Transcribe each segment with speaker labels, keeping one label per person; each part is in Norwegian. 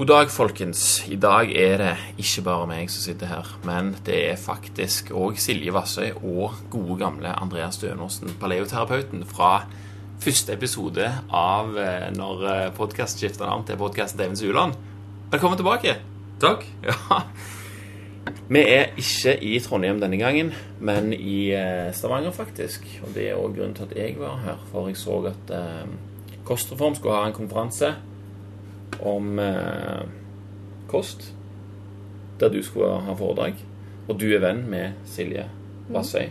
Speaker 1: God dag, folkens. I dag er det ikke bare meg som sitter her, men det er faktisk òg Silje Vassøy og gode gamle Andreas Stønåsen, paleoterapeuten, fra første episode av eh, når podkast skifter navn til podkasten Devens Uland. Velkommen tilbake.
Speaker 2: Takk.
Speaker 1: Ja. Vi er ikke i Trondheim denne gangen, men i eh, Stavanger, faktisk. Og det er òg grunnen til at jeg var her, for jeg så at eh, Kostreform skulle ha en konferanse om eh, kost, der du skulle ha foredrag. Og du er venn med Silje Vassøy,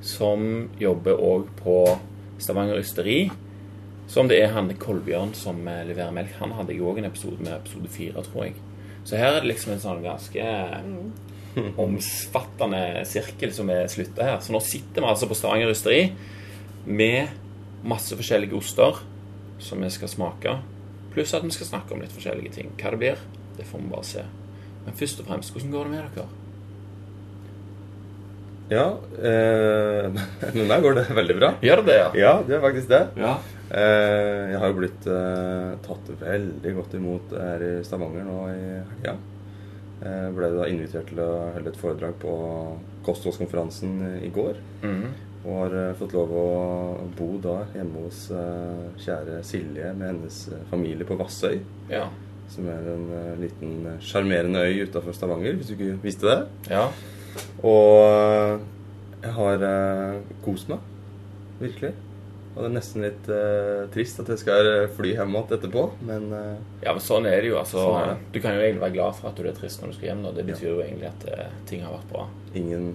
Speaker 1: som jobber òg på Stavanger Ysteri. Som det er han Kolbjørn som eh, leverer melk. Han hadde jeg òg en episode med, episode fire, tror jeg. Så her er det liksom en sånn ganske omfattende sirkel som er slutta her. Så nå sitter vi altså på Stavanger Ysteri med masse forskjellige oster som vi skal smake. Pluss at vi skal snakke om litt forskjellige ting. Hva det blir, det får vi bare se. Men først og fremst, hvordan går det med dere?
Speaker 2: Ja, eh, med meg går det veldig bra.
Speaker 1: Gjør det det, ja?
Speaker 2: Ja, det er faktisk det.
Speaker 1: Ja.
Speaker 2: Eh, jeg har jo blitt eh, tatt veldig godt imot her i Stavanger nå i helga. Jeg ble da invitert til å holde et foredrag på kostholdskonferansen i går.
Speaker 1: Mhm.
Speaker 2: Og har eh, fått lov å bo da hjemme hos eh, kjære Silje med hennes eh, familie på Vassøy.
Speaker 1: ja.
Speaker 2: Som er en liten sjarmerende øy utafor Stavanger, hvis du ikke visste det.
Speaker 1: Ja.
Speaker 2: Og jeg har kost meg. Virkelig. Og det er nesten litt eh, trist at jeg skal fly hjem igjen etterpå, men eh,
Speaker 1: Ja, men sånn er det jo. altså.
Speaker 2: Sånn det.
Speaker 1: Du kan jo egentlig være glad for at du er trist når du skal hjem. og Det betyr jo egentlig at eh, ting har vært bra.
Speaker 2: ingen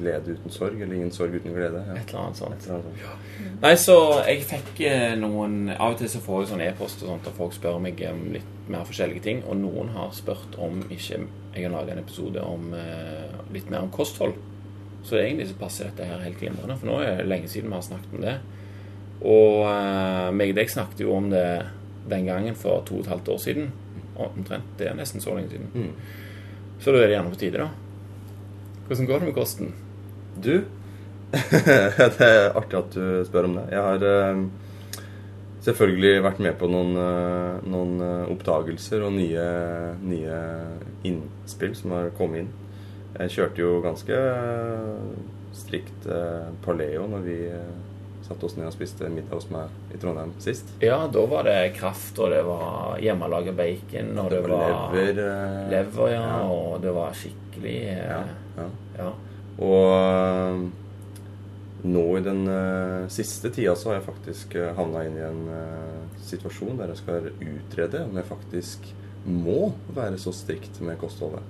Speaker 2: glede uten sorg, eller ingen sorg uten glede. Ja.
Speaker 1: Et eller annet sånt.
Speaker 2: Eller annet sånt.
Speaker 1: Nei, så jeg fikk eh, noen Av og til så får jeg sånn e-post og sånt, og folk spør meg om litt mer forskjellige ting. Og noen har spurt om ikke jeg kan lage en episode om eh, litt mer om kosthold. Så egentlig så passer dette her helt glimrende, for nå er det lenge siden vi har snakket om det. Og uh, meg og deg snakket jo om det den gangen for to og et halvt år siden. Omtrent. Det er nesten så lenge siden.
Speaker 2: Mm.
Speaker 1: Så da er det gjerne på tide, da. Hvordan går det med kosten?
Speaker 2: Du, det er artig at du spør om det. Jeg har eh, selvfølgelig vært med på noen, eh, noen eh, oppdagelser og nye, nye innspill som har kommet inn. Jeg kjørte jo ganske strikt paleo når vi satte oss ned og spiste middag hos meg i Trondheim sist.
Speaker 1: Ja, da var det kraft, og det var hjemmelaga bacon, og det,
Speaker 2: Det var lever,
Speaker 1: lever, ja,
Speaker 2: ja.
Speaker 1: og det var skikkelig
Speaker 2: Ja, ja.
Speaker 1: ja.
Speaker 2: Og øh, nå i den uh, siste tida så har jeg faktisk uh, havna inn i en uh, situasjon der jeg skal utrede om jeg faktisk må være så strikt med kostholdet.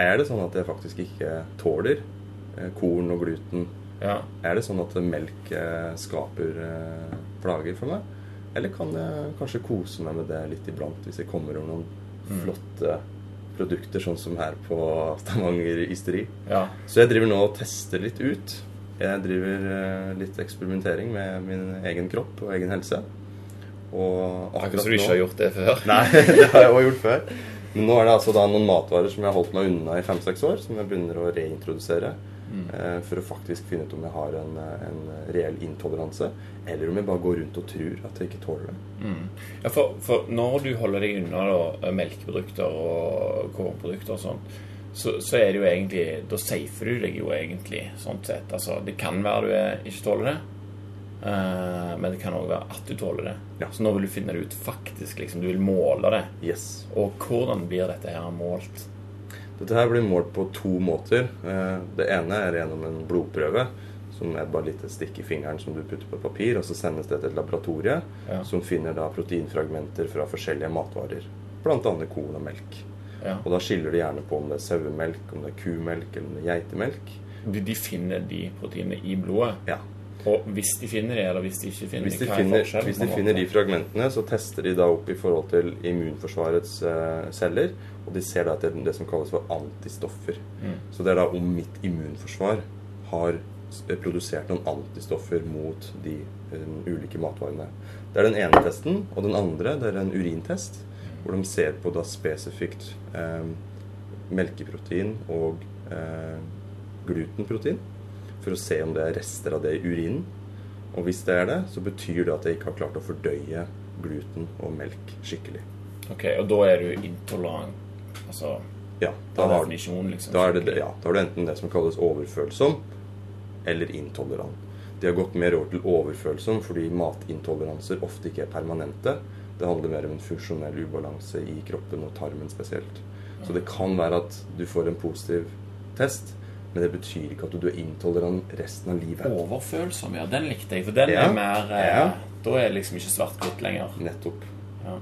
Speaker 2: Er det sånn at jeg faktisk ikke tåler uh, korn og gluten?
Speaker 1: ja.
Speaker 2: Er det sånn at melk skaper plager for meg? Eller kan jeg kanskje kose meg med det litt iblant, hvis jeg kommer over noen
Speaker 1: Mm.
Speaker 2: flotte produkter, sånn som her på Stavanger Ysteri?
Speaker 1: ja.
Speaker 2: Så jeg driver nå og tester litt ut. Jeg driver eh, litt eksperimentering med min egen kropp og egen helse. Og
Speaker 1: Akkurat så du ikke har gjort det før.
Speaker 2: Nei, det har jeg også gjort før. Men nå er det altså da noen matvarer som jeg har holdt meg unna i fem-seks år, som jeg begynner å reintrodusere.
Speaker 1: Mm.
Speaker 2: eh, For å faktisk finne ut om jeg har en, eh, en reell intoleranse, eller om jeg bare går rundt og tror at jeg ikke tåler det.
Speaker 1: Mm. Ja, for, for når du holder deg unna da, melkeprodukter og kornprodukter og sånn, så, så er det jo egentlig Da safer du deg jo egentlig, sånn sett. Altså, det kan være du ikke tåler det, eh, men det kan òg være at du tåler det.
Speaker 2: Ja.
Speaker 1: Så nå vil du finne det ut faktisk. liksom, Du vil måle det.
Speaker 2: Yes.
Speaker 1: Og hvordan blir dette her målt?
Speaker 2: Dette her blir målt på to måter. Eh, Det ene er gjennom en blodprøve, som er bare litt et stikk i fingeren som du putter på papir, og så sendes det til et laboratorie
Speaker 1: Ja.
Speaker 2: som finner da proteinfragmenter fra forskjellige matvarer, bl.a. korn og melk.
Speaker 1: Ja.
Speaker 2: Og da skiller de gjerne på om det er sauemelk, om det er kumelk eller om det er geitemelk.
Speaker 1: De, de finner de proteinene i blodet.
Speaker 2: Ja.
Speaker 1: Og hvis de finner det, eller hvis de ikke finner
Speaker 2: Hvis de
Speaker 1: er
Speaker 2: finner,
Speaker 1: forskjellen
Speaker 2: hvis de finner de fragmentene, så tester de da opp i forhold til immunforsvarets eh, celler. Og de ser da etter det som kalles for antistoffer.
Speaker 1: Mm.
Speaker 2: Så det er da om mitt immunforsvar har produsert noen antistoffer mot de um, ulike matvarene. Det er den ene testen. Og den andre det er en urintest, hvor de ser på da spesifikt eh, melkeprotein og eh, glutenprotein for å se om det er rester av det i urinen. Og hvis det er det, så betyr det at jeg ikke har klart å fordøye gluten og melk skikkelig.
Speaker 1: Ok, Og da er du intolerant? Altså
Speaker 2: Ja,
Speaker 1: da
Speaker 2: har,
Speaker 1: liksom?
Speaker 2: da, er det, ja, da har du enten det som kalles overfølsom, eller intolerant. De har gått mer over til overfølsom fordi matintoleranser ofte ikke er permanente. Det handler mer om en funksjonell ubalanse i kroppen og tarmen spesielt. Så det kan være at du får en positiv test, men det betyr ikke at du er intolerant resten av livet.
Speaker 1: Overfølsom, ja. Den likte jeg. For den
Speaker 2: Ja.
Speaker 1: er mer eh,
Speaker 2: Ja.
Speaker 1: Da er det liksom ikke svart-hvitt lenger.
Speaker 2: Nettopp.
Speaker 1: Ja.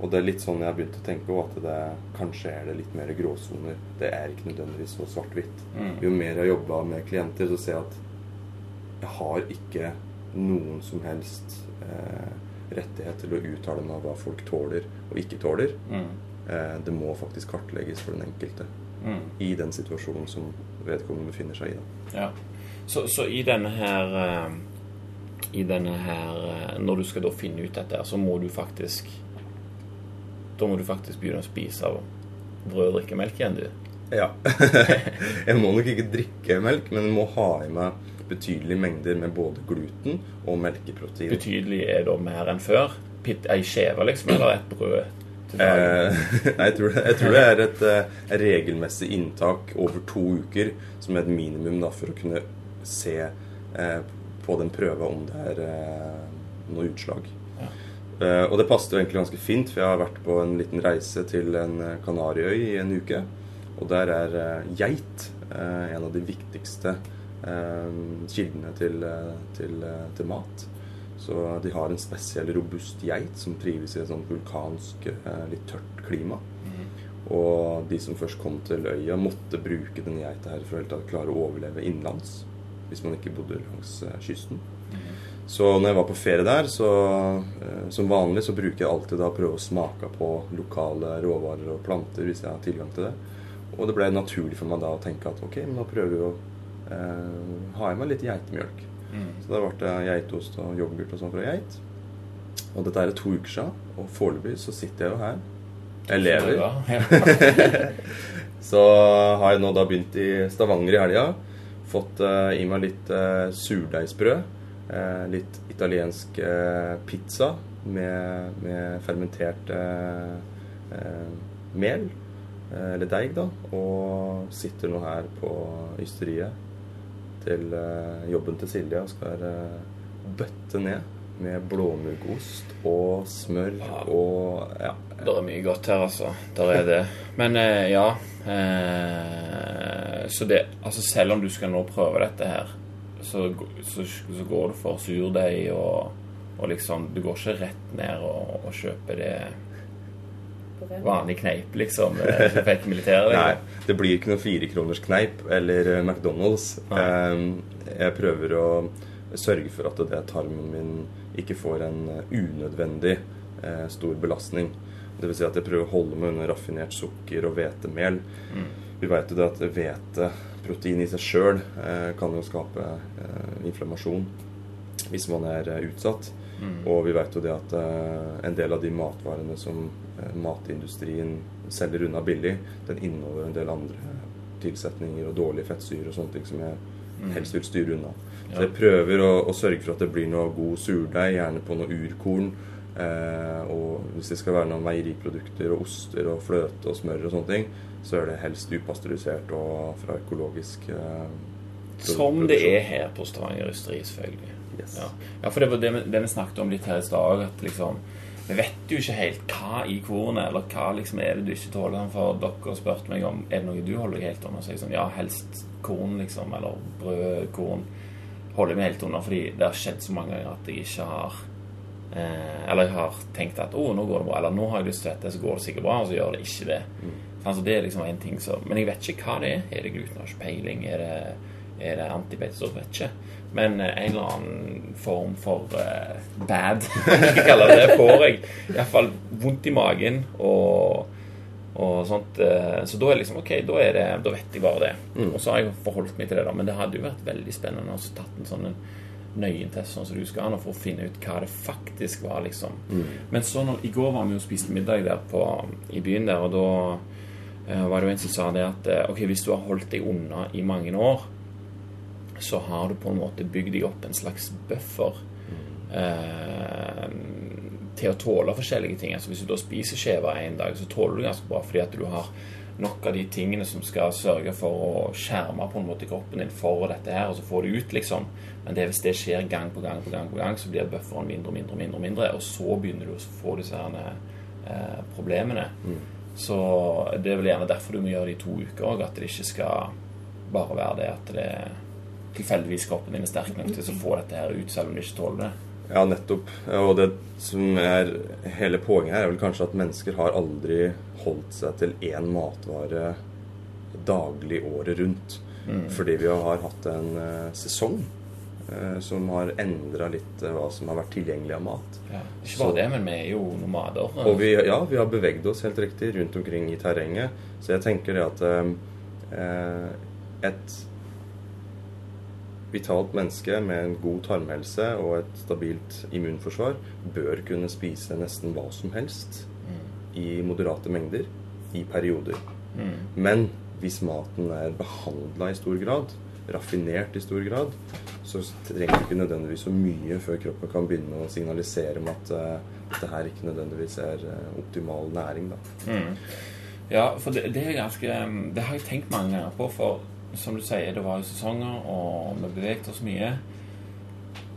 Speaker 2: Og det er litt sånn jeg har begynt å tenke òg, at det, kanskje er det litt mer gråsoner. Det er ikke nødvendigvis så svart-hvitt.
Speaker 1: Mm.
Speaker 2: Jo mer jeg har jobba med klienter, så ser jeg at jeg har ikke noen som helst eh, rettighet til å uttale meg om hva folk tåler og ikke tåler.
Speaker 1: Mm.
Speaker 2: Eh, det må faktisk kartlegges for den enkelte
Speaker 1: Mm.
Speaker 2: i den situasjonen som vedkommende befinner seg i.
Speaker 1: Ja. Så, så i denne her eh, I denne her eh, Når du skal da finne ut dette, så må du faktisk Da må du faktisk begynne å spise av brød og drikke melk igjen, du.
Speaker 2: Ja. jeg må nok ikke drikke melk, men jeg må ha i meg betydelige mengder med både gluten og melkeprotein.
Speaker 1: Betydelig er da mer enn før. Ei skjeve, liksom, eller et brød.
Speaker 2: Eh, nei, jeg, tror det, jeg tror det er et eh, regelmessig inntak over to uker som er et minimum da, for å kunne se eh, på den prøva om det er eh, noe utslag.
Speaker 1: Ja.
Speaker 2: Eh, og det passet jo egentlig ganske fint, for jeg har vært på en liten reise til en Kanariøy i en uke. Og der er geit eh, en av de viktigste kildene til, til, til mat. Så de har en spesiell robust geit som trives i et sånt vulkansk, eh, litt tørt klima. Og de som først kom til øya, måtte bruke den geita her for å klare å overleve innenlands. Hvis man ikke bodde langs eh, kysten. Så når jeg var på ferie der, så eh, som vanlig så bruker jeg alltid da å prøve å smake på lokale råvarer og planter hvis jeg har tilgang til det. Og det ble naturlig for meg da å tenke at ok, men da prøver vi å eh, ha i meg litt geitemjølk.
Speaker 1: Mm.
Speaker 2: Så da ble det geitost og yoghurt og sånn fra geit. Og dette er to uker siden, og foreløpig så sitter jeg jo her. Jeg lever. Så har jeg nå da begynt i Stavanger i helga. Fått uh, i meg litt uh, surdeigsbrød. Uh, litt italiensk pizza med, med fermentert mel. eller deig, da. Og sitter nå her på ysteriet til eh, jobben til Silje og skal eh, bøtte ned med blåmuggost og smør og ja.
Speaker 1: Det er mye godt her, altså. Der er det. Men eh, ja Så det Altså, selv om du skal nå prøve dette her, så, så, så går du for surdeig og, og liksom Du går ikke rett ned og, og kjøper det vanlig kneip, liksom. eh, Du fikk militæret,
Speaker 2: Nei,
Speaker 1: liksom.
Speaker 2: det blir ikke noe firekronerskneip eller eh, McDonald's.
Speaker 1: Nei.
Speaker 2: Eh, Jeg prøver å sørge for at det tarmen min ikke får en eh, unødvendig stor belastning. Det vil si at jeg prøver å holde meg under raffinert sukker og hvetemel.
Speaker 1: Mm.
Speaker 2: Vi vet jo det at hveteprotein i seg sjøl kan jo skape inflammasjon hvis man er utsatt.
Speaker 1: Mm.
Speaker 2: Og vi vet jo det at eh, en del av de matvarene som eh, matindustrien selger unna billig, den inneholder en del andre tilsetninger og dårlige fettsyrer og sånne ting som jeg
Speaker 1: Mm.
Speaker 2: helst vil styre unna. Så jeg prøver å, å sørge for at det blir noe god surdeig, gjerne på noe urkorn. Eh, og hvis det skal være noen meieriprodukter og oster og fløte og smør og sånne ting, så er det helst upasteurisert og fra økologisk eh,
Speaker 1: Som det er her på Stavanger Ysteri, selvfølgelig.
Speaker 2: Yes.
Speaker 1: Ja. ja, for det var det vi, det vi snakket om litt her i stad. At liksom Vi vet jo ikke helt hva i kornet, eller hva liksom er det du ikke tåler. For dere har spurt meg om er det noe du holder deg helt under. Så jeg sånn, ja, helst korn, liksom. Eller brød, korn. Holder jeg meg helt under fordi det har skjedd så mange ganger at jeg ikke har eh, Eller jeg har tenkt at å, nå går det bra. Eller nå har jeg lyst til dette, så går det sikkert bra. Og så gjør det ikke det. Altså, det er liksom en ting som Men jeg vet ikke hva det er. Er det gluten? Har ikke peiling. Er det, er det antibetestoff? Vet ikke. Men eh, en eller annen form for uh, bad, skal kalle det får jeg. Iallfall vondt i magen og, og sånt. eh, Så da er liksom OK, da, er det, da vet jeg bare det. Og så har jeg forholdt meg til det, da. Men det hadde jo vært veldig spennende å tatt en sånn en nøyentest sånn som du skal nå, for å finne ut hva det faktisk var, liksom. Men så når, i går var vi og spiste middag der på, i byen der, og da uh, var det jo en som sa det at uh, ok, hvis du har holdt deg unna i mange år, så har du på en måte bygd deg opp en slags buffer eh, til å tåle forskjellige ting. Altså Hvis du da spiser skjeve en dag, så tåler du ganske bra fordi at du har nok av de tingene som skal sørge for å skjerme på en måte kroppen din for dette her, og så får du ut, liksom. Men det, hvis det skjer gang på gang på gang, på gang, så blir bufferen mindre og mindre, mindre, mindre, og så begynner du å få disse her, eh, problemene.
Speaker 2: Mm.
Speaker 1: Så det er vel gjerne derfor du må gjøre det i to uker òg, at det ikke skal bare være det at det tilfeldigvis kroppen din er sterk nok til å få dette her ut, selv om du ikke tåler det.
Speaker 2: Ja, nettopp. Og det som er hele poenget her, er vel kanskje at mennesker har aldri holdt seg til én matvare daglig året rundt. Fordi vi har hatt en eh, sesong eh, som har endra litt eh, hva som har vært tilgjengelig av mat.
Speaker 1: Ja. Ikke
Speaker 2: Så-
Speaker 1: bare det, men vi er jo nomader.
Speaker 2: Og vi, ja, vi har bevegd oss helt riktig rundt omkring i terrenget. Så jeg tenker det at eh, et vitalt menneske med en god tarmhelse og et stabilt immunforsvar bør kunne spise nesten hva som helst i moderate mengder i perioder. Men hvis maten er behandla i stor grad, raffinert i stor grad, så trenger det ikke nødvendigvis så mye før kroppen kan begynne å signalisere om at uh, dette her ikke nødvendigvis er uh, optimal næring. Da.
Speaker 1: Ja, for det, det er ganske Det har jeg tenkt mange ganger på, for som du sier, det var jo sesonger, og vi beveget oss mye.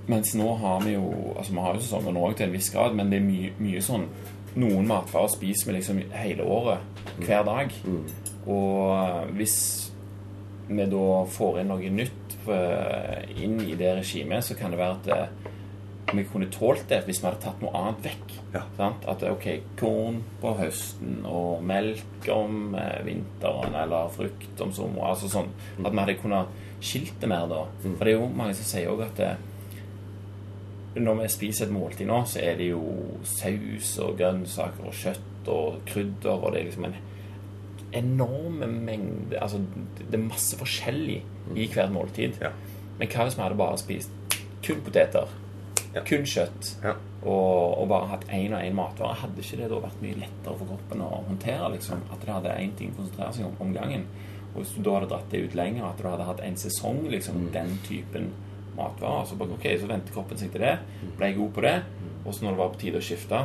Speaker 1: Mens nå har vi jo Altså, vi har jo sesonger nå til en viss grad, men det er mye, mye sånn Noen matvarer spiser vi liksom hele året, hver dag. Og hvis vi da får inn noe nytt eh, inn i det regimet, så kan det være at eh, vi kunne tålt det hvis vi hadde tatt noe annet vekk.
Speaker 2: Ja.
Speaker 1: Sant? At ok, korn på høsten og melk om eh, vinteren, eller frukt om sommeren. Altså sånn at vi hadde kunnet skilt det mer da. For det er jo mange som sier òg at det, når vi spiser et måltid nå, så er det jo saus og grønnsaker og kjøtt og krydder, og det er liksom en enorme mengde Altså, det er masse forskjellig i hvert måltid.
Speaker 2: Ja.
Speaker 1: Men hva hvis vi hadde bare spist kun poteter,
Speaker 2: Ja.
Speaker 1: kun kjøtt,
Speaker 2: Ja.
Speaker 1: og, og bare hatt én og én matvare? Hadde ikke det da vært mye lettere for kroppen å håndtere? liksom, At det hadde én ting å konsentrere seg om om gangen? Og hvis du da hadde dratt det ut lenger, at du hadde hatt en sesong, liksom, den typen matvarer, så bare ok, så venter kroppen seg til det, ble god på det, og så når det var på tide å skifte,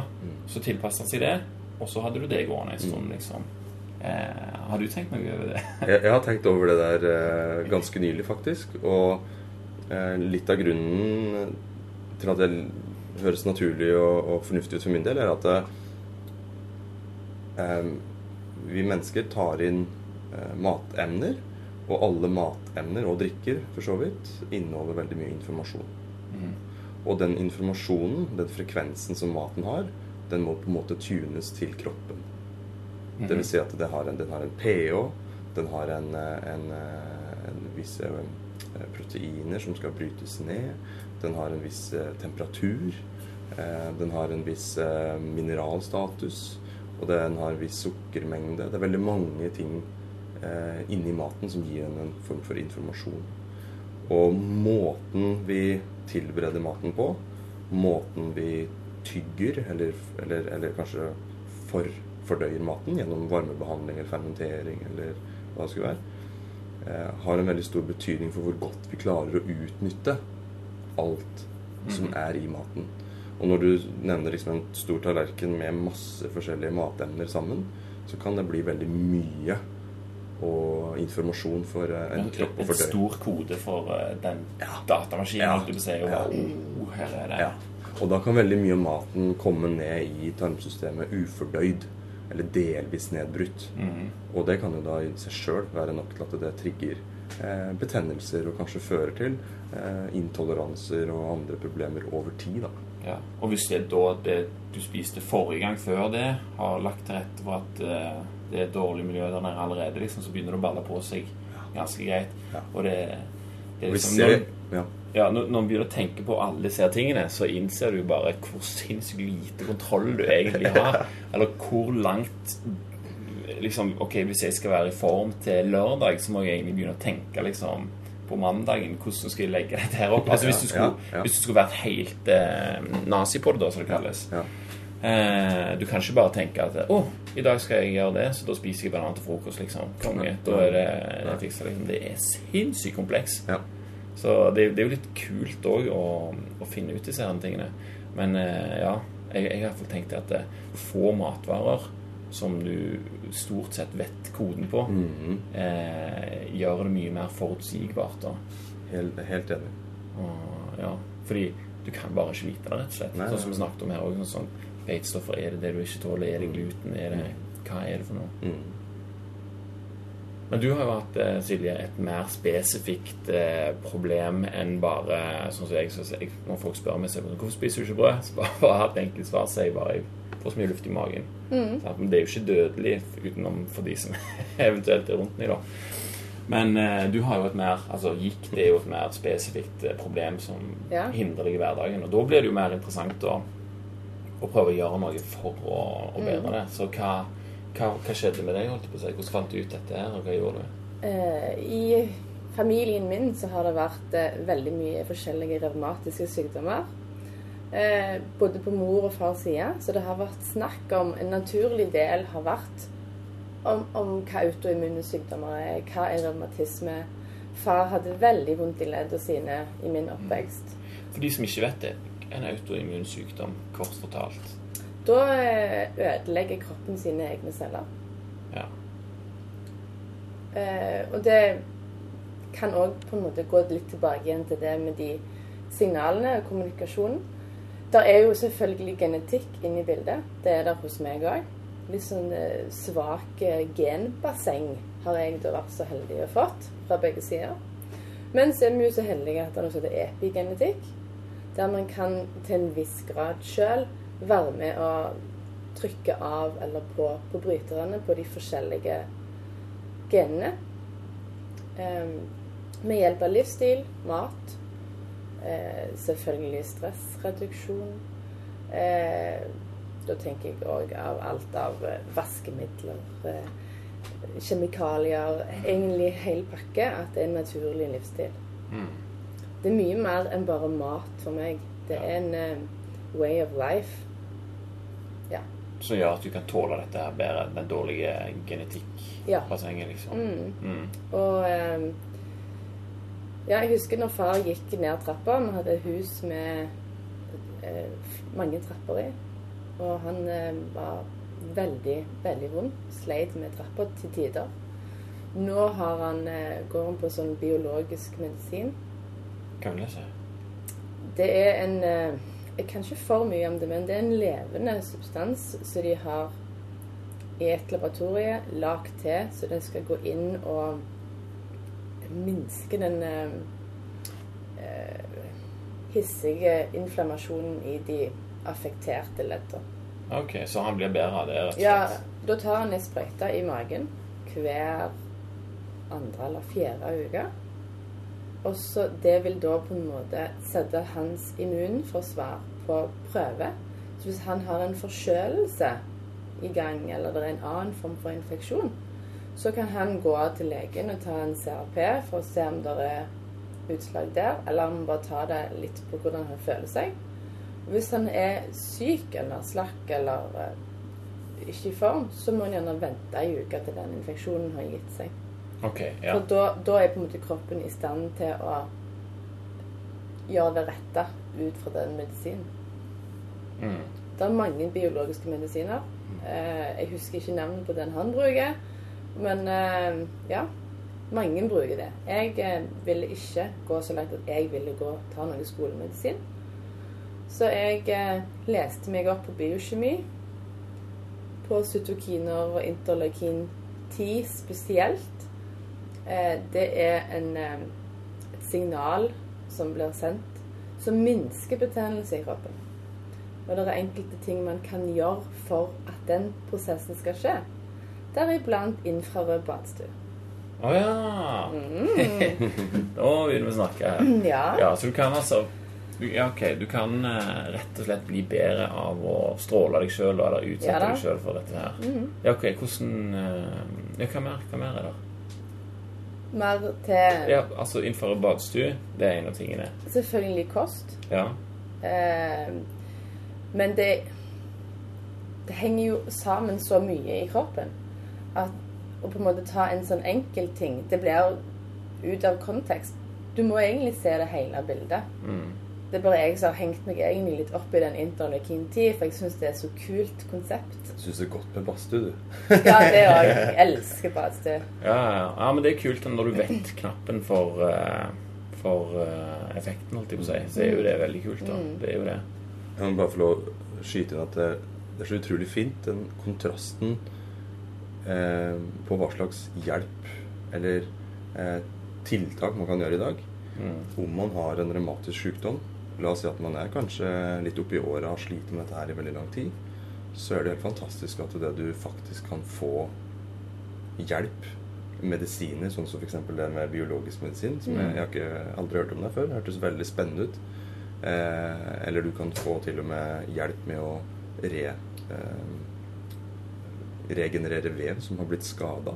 Speaker 1: så tilpasset han seg det, og så hadde du det gående en stund, liksom. Eh, har du tenkt noe over det?
Speaker 2: Jeg, jeg har tenkt over det der eh, ganske nylig, faktisk. Og eh, litt av grunnen til at det høres naturlig og, og fornuftig ut for min del, er at eh, vi mennesker tar inn eh, matemner. Og alle matemner og drikker for så vidt inneholder veldig mye informasjon. Og den informasjonen, den frekvensen som maten har, den må på en måte tunes til kroppen. Det vil si at det har en, den har en pH, den har en, eh, en, eh, en visse eh, proteiner som skal brytes ned, den har en viss eh, temperatur, eh, den har en viss eh, mineralstatus, og den har en viss sukkermengde. Det er veldig mange ting inni maten som gir en, en form for informasjon. Og måten vi tilbereder maten på, måten vi tygger, eller, eller, eller kanskje for, fordøyer maten gjennom varmebehandling eller fermentering eller hva det skulle være, har en veldig stor betydning for hvor godt vi klarer å utnytte alt som er i maten. Og når du nevner liksom en stor tallerken med masse forskjellige matemner sammen, så kan det bli veldig mye og informasjon for eh, en kropp å
Speaker 1: En stor kode for den den datamaskinen,
Speaker 2: Ja.
Speaker 1: Du ser jo. Og
Speaker 2: Ja.
Speaker 1: oh, her er det.
Speaker 2: Ja. Og da kan veldig mye av maten komme ned i tarmsystemet ufordøyd. Eller delvis nedbrutt.
Speaker 1: Mm.
Speaker 2: Og det kan jo da i seg sjøl være nok til at det trigger eh, betennelser og kanskje fører til eh, intoleranser og andre problemer over tid.
Speaker 1: Ja. Og hvis det er da det du spiste forrige gang før det, har lagt til rette for at eh, det er dårlig miljø der nede allerede, liksom, så begynner det å balle på seg ganske greit.
Speaker 2: Ja.
Speaker 1: Og det, det er liksom
Speaker 2: ser, ja.
Speaker 1: ja, når, når man begynner å tenke på alle disse tingene, så innser du bare hvor sinnssykt lite kontroll du egentlig har. Eller hvor langt liksom, Ok, hvis jeg skal være i form til lørdag, så må jeg egentlig begynne å tenke liksom på mandagen. Hvordan skal jeg legge dette her opp? Altså Hvis du skulle,
Speaker 2: Ja, ja.
Speaker 1: Hvis du skulle vært helt eh, nazi på det, da, som det kalles.
Speaker 2: Ja.
Speaker 1: Eh, du kan ikke bare tenke at å, i dag skal jeg gjøre det, så da spiser jeg banan til frokost, liksom. Konge. Da er det, det fiksa, liksom. Det er sinnssykt kompleks.
Speaker 2: Ja.
Speaker 1: Så det, det er jo litt kult òg å, å finne ut disse her tingene. Men eh, ja, Jeg, jeg har fall tenkt at er få matvarer som du stort sett vet koden på,
Speaker 2: Mhm.
Speaker 1: eh, gjør det mye mer forutsigbart. da.
Speaker 2: Helt, helt enig.
Speaker 1: Og, ja, fordi du kan bare ikke vite det, rett og slett.
Speaker 2: Nei,
Speaker 1: sånn som vi snakket om her òg. Sånn, er det det du ikke tåler? Er det gluten? Er det, hva er det for noe?
Speaker 2: Mm.
Speaker 1: Men du har jo hatt, eh, Silje, et mer spesifikt eh, problem enn bare sånn som jeg, så jeg Når folk spør meg så, hvorfor spiser du ikke brød, så bare, bare hatt enkelt svar, sier jeg bare jeg får så mye luft i magen. Mm. Men det er jo ikke dødelig utenom for de som eventuelt er rundt meg, da. Men eh, du har jo et mer altså gikk det er jo et mer spesifikt eh, problem som
Speaker 3: Ja.
Speaker 1: hindrer deg i hverdagen. Og da blir det jo mer interessant å, å prøve å gjøre noe for å, å bedre det. Så hva, hva, hva skjedde med deg? holdt jeg på å si? Hvordan fant du ut dette her, og hva gjorde du?
Speaker 3: Eh, I familien min så har det vært eh, veldig mye forskjellige revmatiske sykdommer. Eh, både på mor og fars side. Så det har vært snakk om En naturlig del har vært om, om hva autoimmune sykdommer er, hva er revmatisme. Far hadde veldig vondt i leddene sine i min oppvekst.
Speaker 1: For de som ikke vet det, en autoimmun sykdom, kort fortalt.
Speaker 3: Da eh, ødelegger kroppen sine egne celler.
Speaker 1: Ja.
Speaker 3: Eh, og det kan òg på en måte gå litt tilbake igjen til det med de signalene og kommunikasjonen. Der er jo selvfølgelig genetikk inne i bildet. Det er der hos meg òg. Litt sånn eh, svak eh, genbasseng har jeg da vært så heldig å fått fra begge sider. Men så er vi jo så heldige at det er noe som heter epigenetikk. Der man kan til en viss grad sjøl være med å trykke av eller på på bryterne på de forskjellige genene. Ehm, med hjelp av livsstil, mat, eh, selvfølgelig stressreduksjon. Eh, da tenker jeg òg av alt av eh, vaskemidler, eh, kjemikalier, egentlig hel pakke, at det er en naturlig livsstil.
Speaker 1: Mm.
Speaker 3: Det er mye mer enn bare mat for meg. Det er en eh, way of life. Ja.
Speaker 1: Som gjør at du kan tåle dette her bedre, den dårlige genetikkbassenget,
Speaker 3: Ja.
Speaker 1: liksom.
Speaker 3: Mm.
Speaker 1: Mm.
Speaker 3: Og eh, ja, jeg husker når far gikk ned trappa. Vi hadde hus med eh, mange trapper i. Og han eh, var veldig, veldig vond. Sleit med trappa til tider. Nå har han, eh, går han på sånn biologisk medisin.
Speaker 1: Hva vil jeg si?
Speaker 3: Det er en eh, Jeg kan ikke for mye om det, men det er en levende substans som de har i et laboratorie lagd til, så den skal gå inn og minske den eh, eh, hissige inflammasjonen i de affekterte leddene.
Speaker 1: Ok, så han blir bedre av det, rett og slett?
Speaker 3: Ja, da tar han en sprøyte i magen hver andre eller fjerde uke. Og så Det vil da på en måte sette hans immunforsvar på prøve. Så hvis han har en forkjølelse i gang, eller det er en annen form for infeksjon, så kan han gå til legen og ta en CRP for å se om det er utslag der, eller om han bare tar det litt på hvordan han føler seg. Hvis han er syk eller slakk eller eh, ikke i form, så må han gjerne vente ei uke til den infeksjonen har gitt seg.
Speaker 1: Ok, ja.
Speaker 3: For da, da er på en måte kroppen i stand til å gjøre det rette ut fra den medisinen.
Speaker 1: Mm.
Speaker 3: Det er mange biologiske medisiner. Eh, jeg husker ikke navnet på den han bruker, men eh, ja. Mange bruker det. Jeg eh, ville ikke gå så langt at jeg ville gå ta noe skolemedisin. Så jeg eh, leste meg opp på biokjemi. På cytokiner og interleukin 10 spesielt. Eh, det er en, eh, et signal som blir sendt, som minsker betennelse i kroppen. Og det er enkelte ting man kan gjøre for at den prosessen skal skje. Deriblant infrarød badstue.
Speaker 1: Å ja! da begynner vi å snakke her.
Speaker 3: Ja.
Speaker 1: Ja, så du kan altså ja, ok, du kan eh, rett og slett bli bedre av å stråle deg sjøl eller utsette
Speaker 3: Ja
Speaker 1: deg sjøl for dette her.
Speaker 3: Mm.
Speaker 1: Ja, ok, hvordan Ja, hva mer, hva mer er det?
Speaker 3: Mer til
Speaker 1: Ja, altså innenfor badstue, det er en av tingene.
Speaker 3: selvfølgelig kost.
Speaker 1: Ja.
Speaker 3: Eh, men det Det henger jo sammen så mye i kroppen at å på en måte ta en sånn enkel ting Det blir ut av kontekst. Du må egentlig se det hele bildet.
Speaker 1: Mm.
Speaker 3: Det er bare jeg som har hengt meg egentlig litt opp i den interleukin-tid, for jeg syns det er så kult konsept.
Speaker 2: Jeg syns det er godt med badstue, du.
Speaker 3: Ja, det òg. Jeg elsker badstue.
Speaker 1: Ja, ja, ja, men det er kult når du vet knappen for, eh, for eh, effekten, holdt jeg på å si. Så er jo det veldig kult, da. Det er jo det.
Speaker 2: Jeg må bare få lov å skyte inn at det, det er så utrolig fint, den kontrasten eh, på hva slags hjelp eller eh, tiltak man kan gjøre i dag. Om man har en revmatisk sykdom, la oss si at man er kanskje litt oppi åra og har slitt med dette her i veldig lang tid, så er det helt fantastisk at det du faktisk kan få hjelp, medisiner, sånn som f.eks. det med biologisk medisin, som jeg, jeg har ikke aldri hørt om det før. Det hørtes veldig spennende ut. Eh, eller du kan få til og med hjelp med å re, eh, regenerere vev som har blitt skada,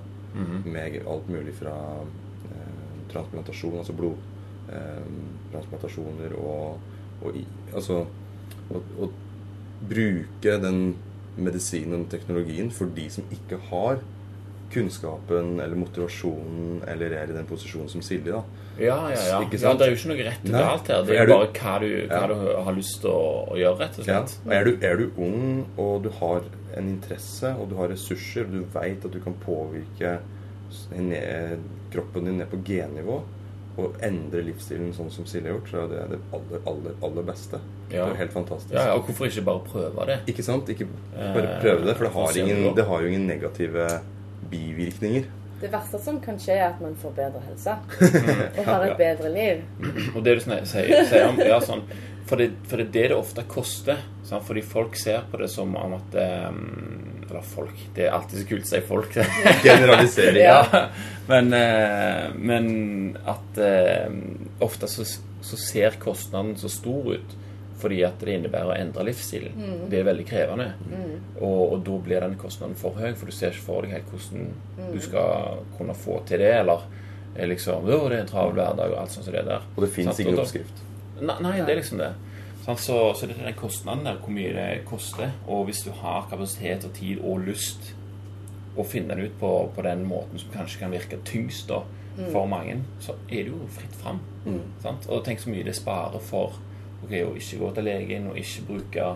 Speaker 2: med alt mulig fra eh, transplantasjon, altså blodtransplantasjoner og, og altså å, å bruke den medisinen og teknologien for de som ikke har kunnskapen eller motivasjonen eller er i den posisjonen som Silje, da.
Speaker 1: Ja, ja, ja. Ja. Det er jo ikke noe rett og galt her. Det
Speaker 2: er
Speaker 1: er
Speaker 2: du-
Speaker 1: bare hva du, hva
Speaker 2: Ja.
Speaker 1: du har lyst til å, å gjøre, rett og slett.
Speaker 2: Ja. Er, du, er du ung og du har en interesse og du har ressurser og du veit at du kan påvirke kroppen din ned på gennivå og endre livsstilen sånn som Silje har gjort, så er det det aller, aller, aller beste.
Speaker 1: Ja.
Speaker 2: Det er helt fantastisk.
Speaker 1: Ja, ja, og hvorfor ikke bare prøve det?
Speaker 2: Ikke sant? Ikke bare
Speaker 1: Eh,
Speaker 2: prøve det, for det har, ingen, det har jo ingen negative bivirkninger.
Speaker 3: Det verste som kan skje, er at man får bedre helse og har et bedre liv.
Speaker 1: Og det du sier, sier om, ja, sånn, for, det, for det er det det ofte koster. Sant? Fordi folk ser på det som om at um, Eller folk. Det er alltid så kult å si folk.
Speaker 2: Generalisering.
Speaker 1: ja. Men, eh, men at eh, ofte så, så ser kostnaden så stor ut fordi at det innebærer å endre livsstilen. Det er veldig krevende. Og, og da blir den kostnaden for høy, for du ser ikke for deg helt hvordan du skal kunne få til det. Eller eh, liksom Å, det er en travel hverdag, og alt sånt som det der.
Speaker 2: Og det fins ingen oppskrift.
Speaker 1: Nei, nei, det er liksom det. Så, så det er den kostnaden der, hvor mye det koster. Og hvis du har kapasitet og tid og lyst å finne den ut på, på den måten som kanskje kan virke tyngst da, for mange, så er det jo fritt fram. Sant? Og tenk så mye det sparer for okay, å ikke gå til legen og ikke bruke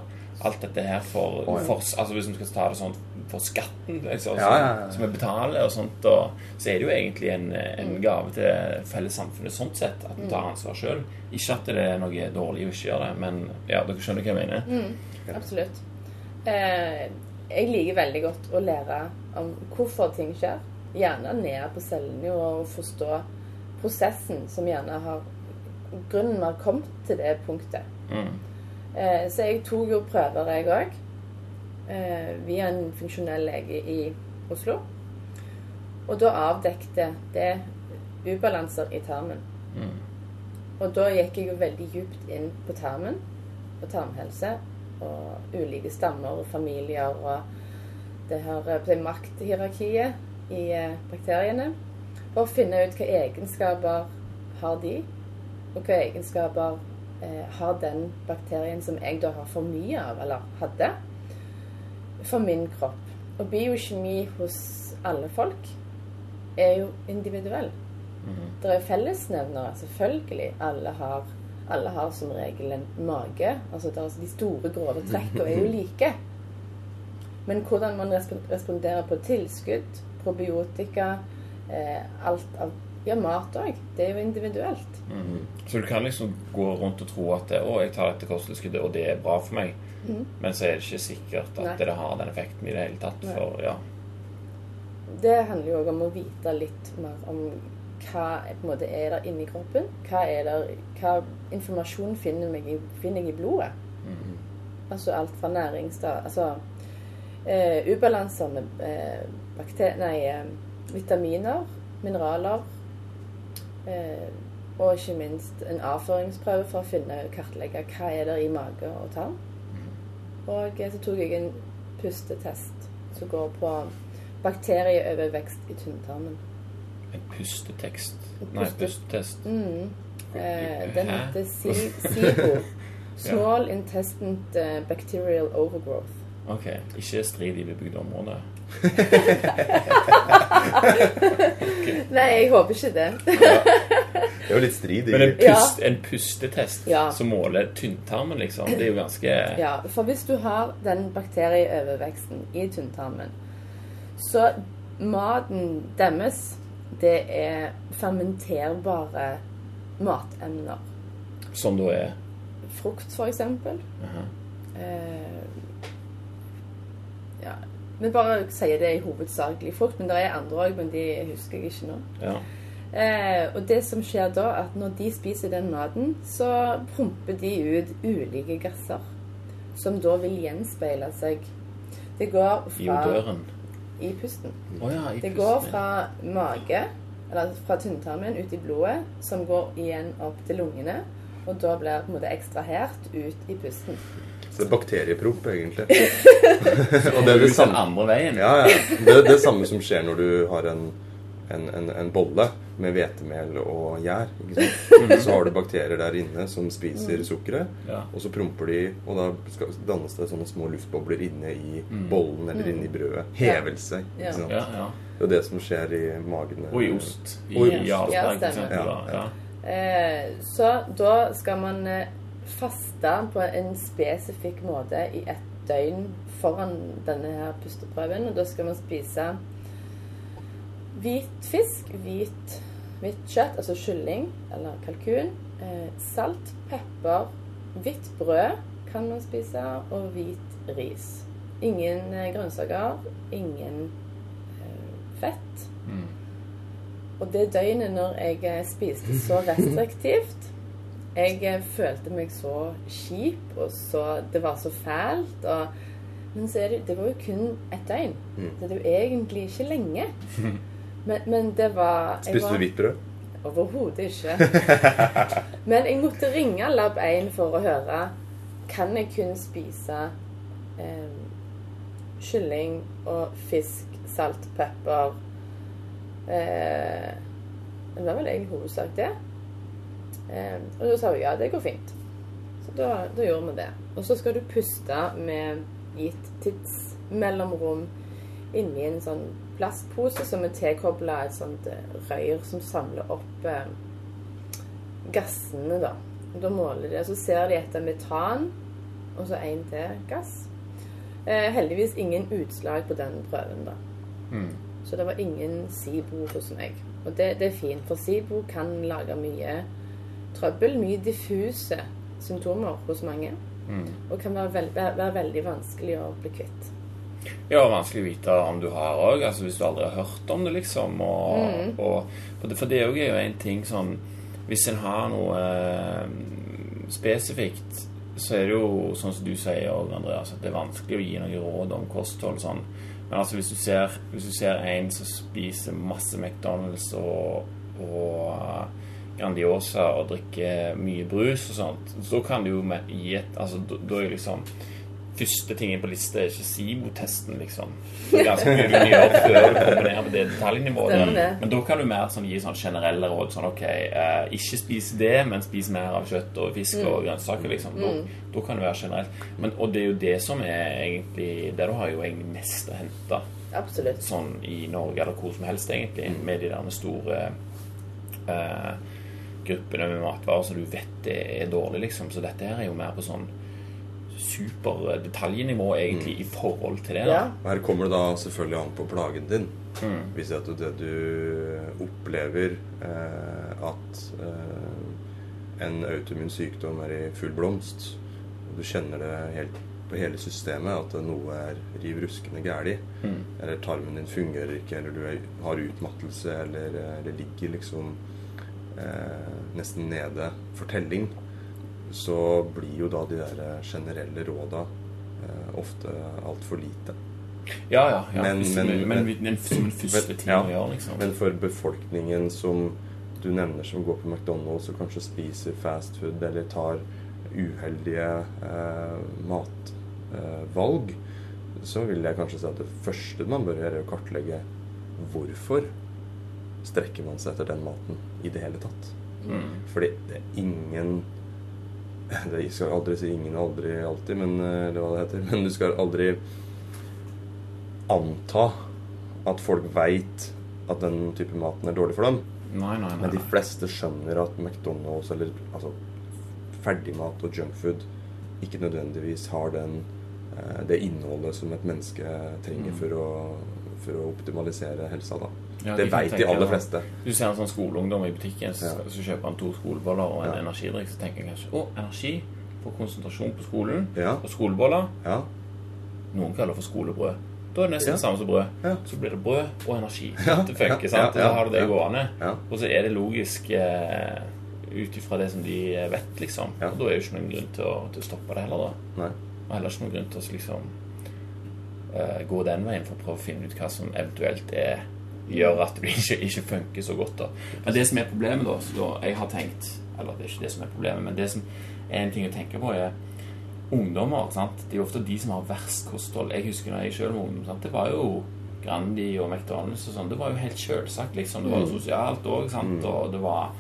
Speaker 1: alt dette her for,
Speaker 2: ja.
Speaker 1: for altså Hvis vi skal ta det sånn for skatten liksom,
Speaker 2: Ja, ja, ja.
Speaker 1: som vi betaler og sånt, og, så er det jo egentlig en, en gave til fellessamfunnet sånn sett, at vi tar ansvar sjøl. Ikke at det er noe dårlig å ikke gjøre det, men ja, dere skjønner hva jeg mener.
Speaker 3: Absolutt. Eh, jeg liker veldig godt å lære om hvorfor ting skjer. Gjerne ned på cellenivå og forstå prosessen som gjerne har Grunnen vi har kommet til det punktet.
Speaker 1: Mm.
Speaker 3: Eh, så jeg tok jo prøver, jeg òg. Eh, via en funksjonell lege i Oslo. Og da avdekte det ubalanser i tarmen.
Speaker 1: Mm.
Speaker 3: Og da gikk jeg jo veldig djupt inn på tarmen og tarmhelse og ulike stammer og familier og det her eh, det makthierarkiet i eh, bakteriene. For å finne ut hva egenskaper har de, og hva egenskaper eh, har den bakterien som jeg da har for mye av, eller hadde, for min kropp. Og biokjemi hos alle folk er jo individuell. Det er fellesnevnere, selvfølgelig. Alle har, alle har som regel en mage. Altså er, De store, grove trekkene er jo like. Men hvordan man responderer på tilskudd, probiotika, eh, alt av Ja, mat òg. Det er jo individuelt.
Speaker 1: Mm. Så du kan liksom gå rundt og tro at å, jeg tar dette kosttilskuddet, og det er bra for meg. Men så er det ikke sikkert at
Speaker 3: Nei.
Speaker 1: det har den effekten i det hele tatt. For ja,
Speaker 3: Det handler jo òg om å vite litt mer om hva måte er der inni kroppen. Hva, er der, hva informasjon finner, i, finner jeg i blodet? Altså alt fra næringsstoff Altså eh, ubalanser med eh, bakter nei, eh, vitaminer, mineraler. Eh, og ikke minst en avføringsprøve for å finne kartlegge hva er der i mage og tarm. Og eh, så tok jeg en pustetest som går på bakterieovervekst i tynntarmen.
Speaker 1: en pustetekst
Speaker 3: En
Speaker 1: Nei, pustetest.
Speaker 3: Mm. Eh, den heter Si- SIBO. Small Intestant eh, Bacterial Overgrowth.
Speaker 1: Ok, ikke strid i bebygde områder.
Speaker 3: Nei, jeg håper ikke det.
Speaker 2: Det er jo litt strid
Speaker 1: Men en,
Speaker 3: Ja.
Speaker 1: en pustetest
Speaker 3: Ja.
Speaker 1: som måler tynntarmen, liksom, det er jo ganske
Speaker 3: Ja, for hvis du har den bakterieoverveksten i tynntarmen, så maten deres, det er fermenterbare matemner.
Speaker 1: Som da er
Speaker 3: Frukt, for eksempel. Eh, ja. Vi bare sier det i hovedsakelig frukt, men det er andre òg, men de husker jeg ikke nå.
Speaker 1: Ja.
Speaker 3: Eh, og det som skjer da, at når de spiser den maten, så promper de ut ulike gasser. Som da vil gjenspeile seg. Det går fra I
Speaker 1: odøren.
Speaker 3: I pusten.
Speaker 1: Oh, ja, i
Speaker 3: Det
Speaker 1: pusten,
Speaker 3: går fra mage, eller fra tynntarmen, ut i blodet, som går igjen opp til lungene. Og da blir det på en måte ekstrahert ut i pusten.
Speaker 2: Så det er bakteriepromp, egentlig. og det er det samme,
Speaker 1: andre veien.
Speaker 2: ja, ja. Det er det samme som skjer når du har en, en, en, en bolle med hvetemel og gjær. Ikke sant? Så har du bakterier der inne som spiser sukkeret,
Speaker 1: Ja.
Speaker 2: og så promper de, og da skal, dannes det sånne små luftbobler inne i bollen eller inne i brødet. Hevelse. Ikke sant?
Speaker 1: Ja, ja.
Speaker 2: Det er det som skjer i magen.
Speaker 1: Og i ost.
Speaker 2: Og i ost.
Speaker 3: Ja, stemmer.
Speaker 2: Ja, ja.
Speaker 1: Ja.
Speaker 3: Eh, så da skal man eh, faste på en spesifikk måte i et døgn foran denne her pusteprøven. Og da skal man spise hvit fisk, hvit, hvitt kjøtt, altså kylling eller kalkun, eh, salt, pepper, hvitt brød kan man spise, og hvit ris. Ingen eh, grønnsaker, ingen eh, fett.
Speaker 1: Mm.
Speaker 3: Og det døgnet når jeg eh, spiste så restriktivt Jeg eh, følte meg så kjip, og så Det var så fælt. Og, men så er det, det var jo kun ett døgn.
Speaker 2: Mm.
Speaker 3: Så det er jo egentlig ikke lenge. Men, men det var
Speaker 2: Spiste du hvitt brød?
Speaker 3: Overhodet ikke. Men jeg måtte ringe Lab 1 for å høre Kan jeg kun spise eh, kylling og fisk, salt, pepper eh, Det var vel egentlig hovedsak det. Eh, og da sa hun ja, det går fint. Så da, da gjorde vi det. Og så skal du puste med gitt tidsmellomrom inni en sånn plastpose som er tilkobla et sånt rør røyr som samler opp eh, gassene, da. Da måler de, så ser de etter metan, og så én til gass. Eh, heldigvis ingen utslag på den prøven, da.
Speaker 1: Mm.
Speaker 3: Så det var ingen SIBO hos meg. Og det, det er fint, for SIBO kan lage mye trøbbel, mye diffuse symptomer hos mange.
Speaker 1: Mm.
Speaker 3: Og kan være, veld, være, være veldig vanskelig å bli kvitt.
Speaker 1: Ja, vanskelig å vite om du har òg, altså hvis du aldri har hørt om det, liksom. Og, og, for, det, for det er jo en ting sånn Hvis en har noe eh, spesifikt, så er det jo sånn som du sier òg, Andreas, at det er vanskelig å gi noe råd om kosthold sånn. Men altså hvis du ser, hvis du ser en som spiser masse McDonald's og, og Grandiosa og drikker mye brus og sånt, så kan du jo med, gi et Altså, da er liksom Første tingen på lista er ikke SIBO-testen, liksom. Det er ganske mye du gjør før du kommer ned på det detaljnivået. Men da kan du mer sånn, gi sånn generelle råd. Sånn OK, eh, ikke spis det, men spis mer av kjøtt og fisk
Speaker 3: Mm.
Speaker 1: og grønnsaker, liksom. Da, da kan det være generelt. Men, og det er jo det som er egentlig Der du har jo egentlig mest å hente
Speaker 3: Absolutt.
Speaker 1: sånn i Norge eller hvor som helst, egentlig, med de der store eh, gruppene med matvarer som du vet det er dårlig, liksom. Så dette her er jo mer på sånn super egentlig, mm. i forhold til det. da.
Speaker 2: Her kommer det da selvfølgelig an på plagen din.
Speaker 1: Mm.
Speaker 2: Hvis at det du opplever eh, at eh, en autoimmun sykdom er i full blomst, og du kjenner det helt på hele systemet at noe er riv ruskende galt,
Speaker 1: Mm.
Speaker 2: eller tarmen din fungerer ikke, eller du er, har utmattelse, eller, eller ligger liksom eh, nesten nede for telling, så blir jo da de der generelle råda eh, ofte altfor lite.
Speaker 1: Ja, ja. ja.
Speaker 2: Men-
Speaker 1: Hvis-
Speaker 2: men-
Speaker 1: men, men,
Speaker 2: men-
Speaker 1: men som en første ting
Speaker 2: Ja.
Speaker 1: å gjøre, liksom.
Speaker 2: Men for befolkningen som du nevner som går på McDonald's og kanskje spiser fast food eller tar uheldige eh, matvalg, så vil jeg kanskje si at det første man bør gjøre, er å kartlegge hvorfor strekker man seg etter den maten i det hele tatt.
Speaker 1: Mm.
Speaker 2: Fordi det er ingen det, skal aldri si ingen aldri alltid, men, eh, eller hva det heter. Men du skal aldri anta at folk veit at den type maten er dårlig for dem.
Speaker 1: Nei, nei, nei.
Speaker 2: Men de fleste skjønner at McDonald's eller altså, ferdigmat og junkfood ikke nødvendigvis har den, eh, det innholdet som et menneske trenger
Speaker 1: Mm.
Speaker 2: for, å, for å optimalisere helsa. Da.
Speaker 1: Ja,
Speaker 2: det
Speaker 1: de
Speaker 2: veit de aller fleste.
Speaker 1: Du ser en sånn skoleungdom i butikken, så,
Speaker 2: Ja.
Speaker 1: så kjøper han to skoleboller og en energidrikk. Så tenker jeg kanskje å, energi for konsentrasjon på skolen. Og skoleboller
Speaker 2: ja,
Speaker 1: noen kaller for skolebrød. Da er det nesten det samme som brød. Så blir det brød og energi. Dette funker, sant? Og da har du det gående. Og så er det logisk eh, ut ifra det som de vet, liksom. Og da er det jo ikke noen grunn til å, til å stoppe det heller, da.
Speaker 2: Nei.
Speaker 1: Og heller ikke noen grunn til å liksom eh, gå den veien for å prøve å finne ut hva som eventuelt er gjør at det ikke, ikke funker så godt. da. Men det som er problemet, da, så da jeg har tenkt Eller det er ikke det som er problemet, men det som er en ting å tenke på, er ungdommer. sant? Det er jo ofte de som har verst kosthold. Jeg husker da jeg selv var ungdom. sant? Det var jo Grandi og McDonald's og sånn. Det var jo helt sjølsagt, liksom. Det var jo sosialt òg, sant. Og det var,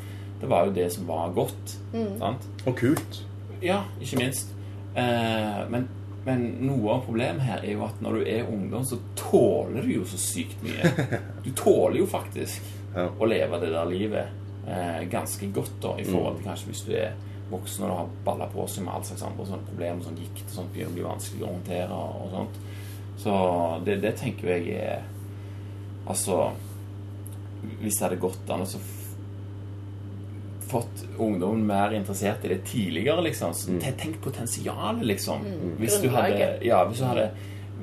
Speaker 1: det var jo det som var godt. sant?
Speaker 2: Og kult.
Speaker 1: Ja, ikke minst. Eh, men, men noe av problemet her er jo at når du er ungdom, så tåler du jo så sykt mye. Du tåler jo faktisk
Speaker 2: Ja.
Speaker 1: å leve det der livet eh, ganske godt, da, i forhold til kanskje hvis du er voksen og du har balla på seg med all slags andre sånne problemer, sånn gikt og sånt, begynner å bli vanskelig å håndtere og sånt. Så det, det tenker jeg er Altså Hvis det hadde gått an å fått ungdommen mer interessert i det tidligere, liksom. Så tenk potensialet, liksom. Hvis du hadde Ja, hvis du hadde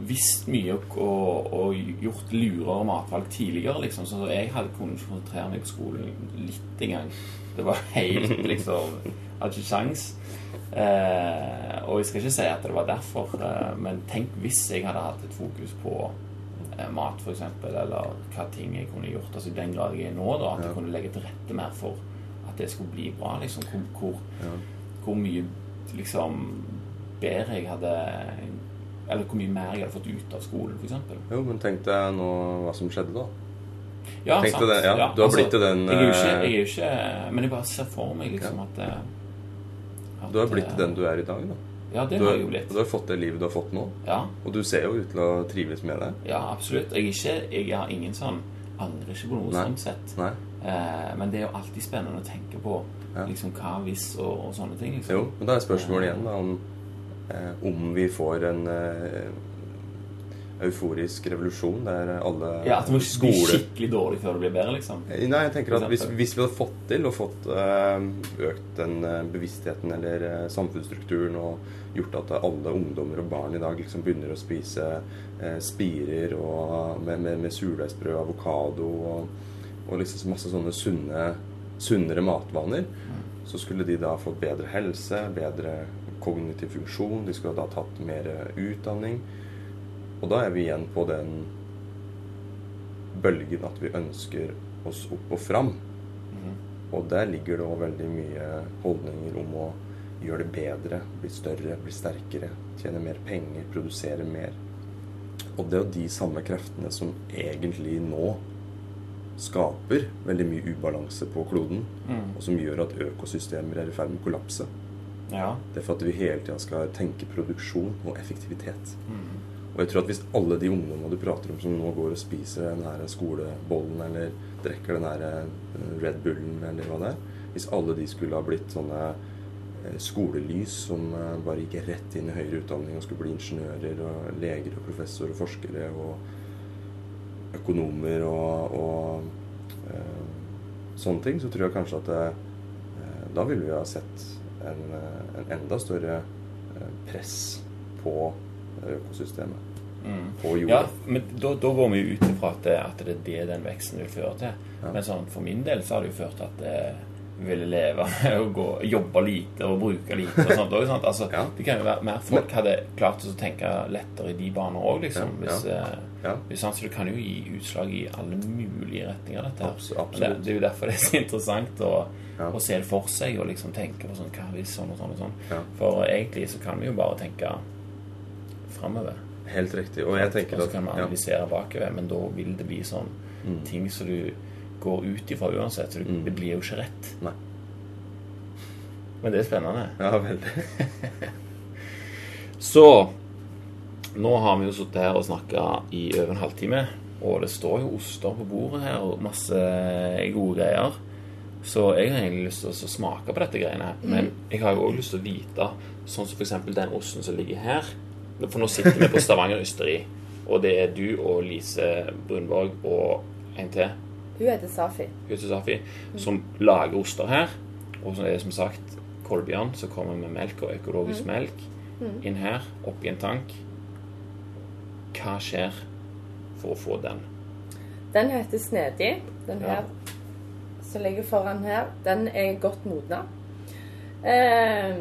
Speaker 1: visst mye og, og, gjort lurere matvalg tidligere, liksom. Så jeg hadde kunnet konsentrere meg på skolen litt en gang. Det var helt liksom Hadde ikke sjans. Eh, og jeg skal ikke si at det var derfor, eh, men tenk hvis jeg hadde hatt et fokus på eh, mat, f.eks., eller hva ting jeg kunne gjort. Altså I den grad jeg er nå, da, at jeg kunne legge til rette mer for at det skulle bli bra. liksom Hvor, hvor,
Speaker 2: Ja.
Speaker 1: hvor mye liksom bedre jeg hadde Eller hvor mye mer jeg hadde fått ut av skolen, f.eks.
Speaker 2: Jo, men tenk deg nå hva som skjedde, da.
Speaker 1: Ja,
Speaker 2: Tenk sant. det, ja. Du har blitt til den,
Speaker 1: jeg er, ikke,
Speaker 2: eh,
Speaker 1: jeg er ikke Men jeg bare ser for meg liksom at, eh, at
Speaker 2: Du har blitt
Speaker 1: til
Speaker 2: den du er i dag, da.
Speaker 1: Ja, det
Speaker 2: Du
Speaker 1: har
Speaker 2: har,
Speaker 1: jeg jo blitt.
Speaker 2: du har fått det livet du har fått nå.
Speaker 1: Ja,
Speaker 2: Og du ser jo ut til å trives med det.
Speaker 1: ja absolutt. Jeg, er ikke, jeg har ingen sånn Angrer ikke på noe
Speaker 2: Nei.
Speaker 1: sånn sett.
Speaker 2: Nei.
Speaker 1: Eh, men det er jo alltid spennende å tenke på
Speaker 2: Ja.
Speaker 1: liksom hva hvis og, og sånne ting. liksom.
Speaker 2: Jo, men da er spørsmålet igjen da, om, eh, om vi får en eh, euforisk revolusjon der alle
Speaker 1: Ja, At det må bli skikkelig dårlig før det blir bedre, liksom.
Speaker 2: Eh, Nei, jeg tenker at hvis, hvis vi hadde fått til og fått eh, økt den eh, bevisstheten eller eh, samfunnsstrukturen og gjort at alle ungdommer og barn i dag liksom begynner å spise eh, spirer og med, med, med surdeigsbrød, avokado og, og liksom masse sånne sunne, sunnere matvaner, så skulle de da fått bedre helse, bedre kognitiv funksjon, de skulle da tatt mer utdanning. Og da er vi igjen på den bølgen at vi ønsker oss opp og fram.
Speaker 1: Mhm.
Speaker 2: Og der ligger det òg veldig mye holdninger om å gjøre det bedre, bli større, bli sterkere, tjene mer penger, produsere mer. Og det er jo de samme kreftene som egentlig nå skaper veldig mye ubalanse på kloden,
Speaker 1: Mm.
Speaker 2: og som gjør at økosystemer er i ferd med å kollapse.
Speaker 1: Ja.
Speaker 2: Det er for at vi hele tida skal tenke produksjon og effektivitet.
Speaker 1: Mm.
Speaker 2: Og jeg tror at hvis alle de ungdommene du prater om som nå går og spiser den her skolebollen eller drikker den her eh, Red Bullen eller hva det er Hvis alle de skulle ha blitt sånne eh, skolelys som eh, bare gikk rett inn i høyere utdanning og skulle bli ingeniører og leger og professorer og forskere og økonomer og, og eh, sånne ting, så tror jeg kanskje at eh, da ville vi ha sett en, eh, en enda større eh, press på økosystemet.
Speaker 1: Mm. Ja, men da, da går vi jo ut ifra at, det- at det er det den veksten vil føre til.
Speaker 2: Ja.
Speaker 1: Men sånn, for min del så har det jo ført til at ville leve med å gå, jobbe lite og bruke lite og sånt. også? Altså,
Speaker 2: Ja.
Speaker 1: Det kan jo være mer folk hadde klart å tenke lettere i de baner òg, liksom. Hvis, ja.
Speaker 2: Ja.
Speaker 1: hvis, altså, Så det kan jo gi utslag i alle mulige retninger, dette her. Det, det er jo derfor det er så interessant å, å se det for seg og liksom tenke på sånn, hva hvis sånn og sånn og sånn. For egentlig så kan vi jo bare tenke framover.
Speaker 2: Helt riktig. Og jeg tenker
Speaker 1: Og så kan vi analysere bakover, men da vil det bli sånn
Speaker 2: Mm.
Speaker 1: ting som du går ut ifra uansett. Så du,
Speaker 2: Mm.
Speaker 1: det blir jo ikke rett.
Speaker 2: Nei.
Speaker 1: Men det er spennende.
Speaker 2: ja, veldig.
Speaker 1: Så nå har vi jo sittet her og snakka i over en halvtime, og det står jo oster på bordet her og masse gode greier. Så jeg har egentlig lyst til å smake på dette greiene. her. Men jeg har jo òg lyst til å vite, sånn som f.eks. den osten som ligger her. For nå sitter vi på Stavanger Ysteri, og det er du og Lise Brunborg og en til,
Speaker 3: Hun heter Safi.
Speaker 1: hun heter Safi, som lager oster her. Og så er det som sagt Kolbjørn som kommer med melk og økologisk melk inn her, oppi en tank. Hva skjer for å få den?
Speaker 3: Den heter Snedig. Den
Speaker 1: Ja.
Speaker 3: her som ligger foran her, den er godt modna. Eh,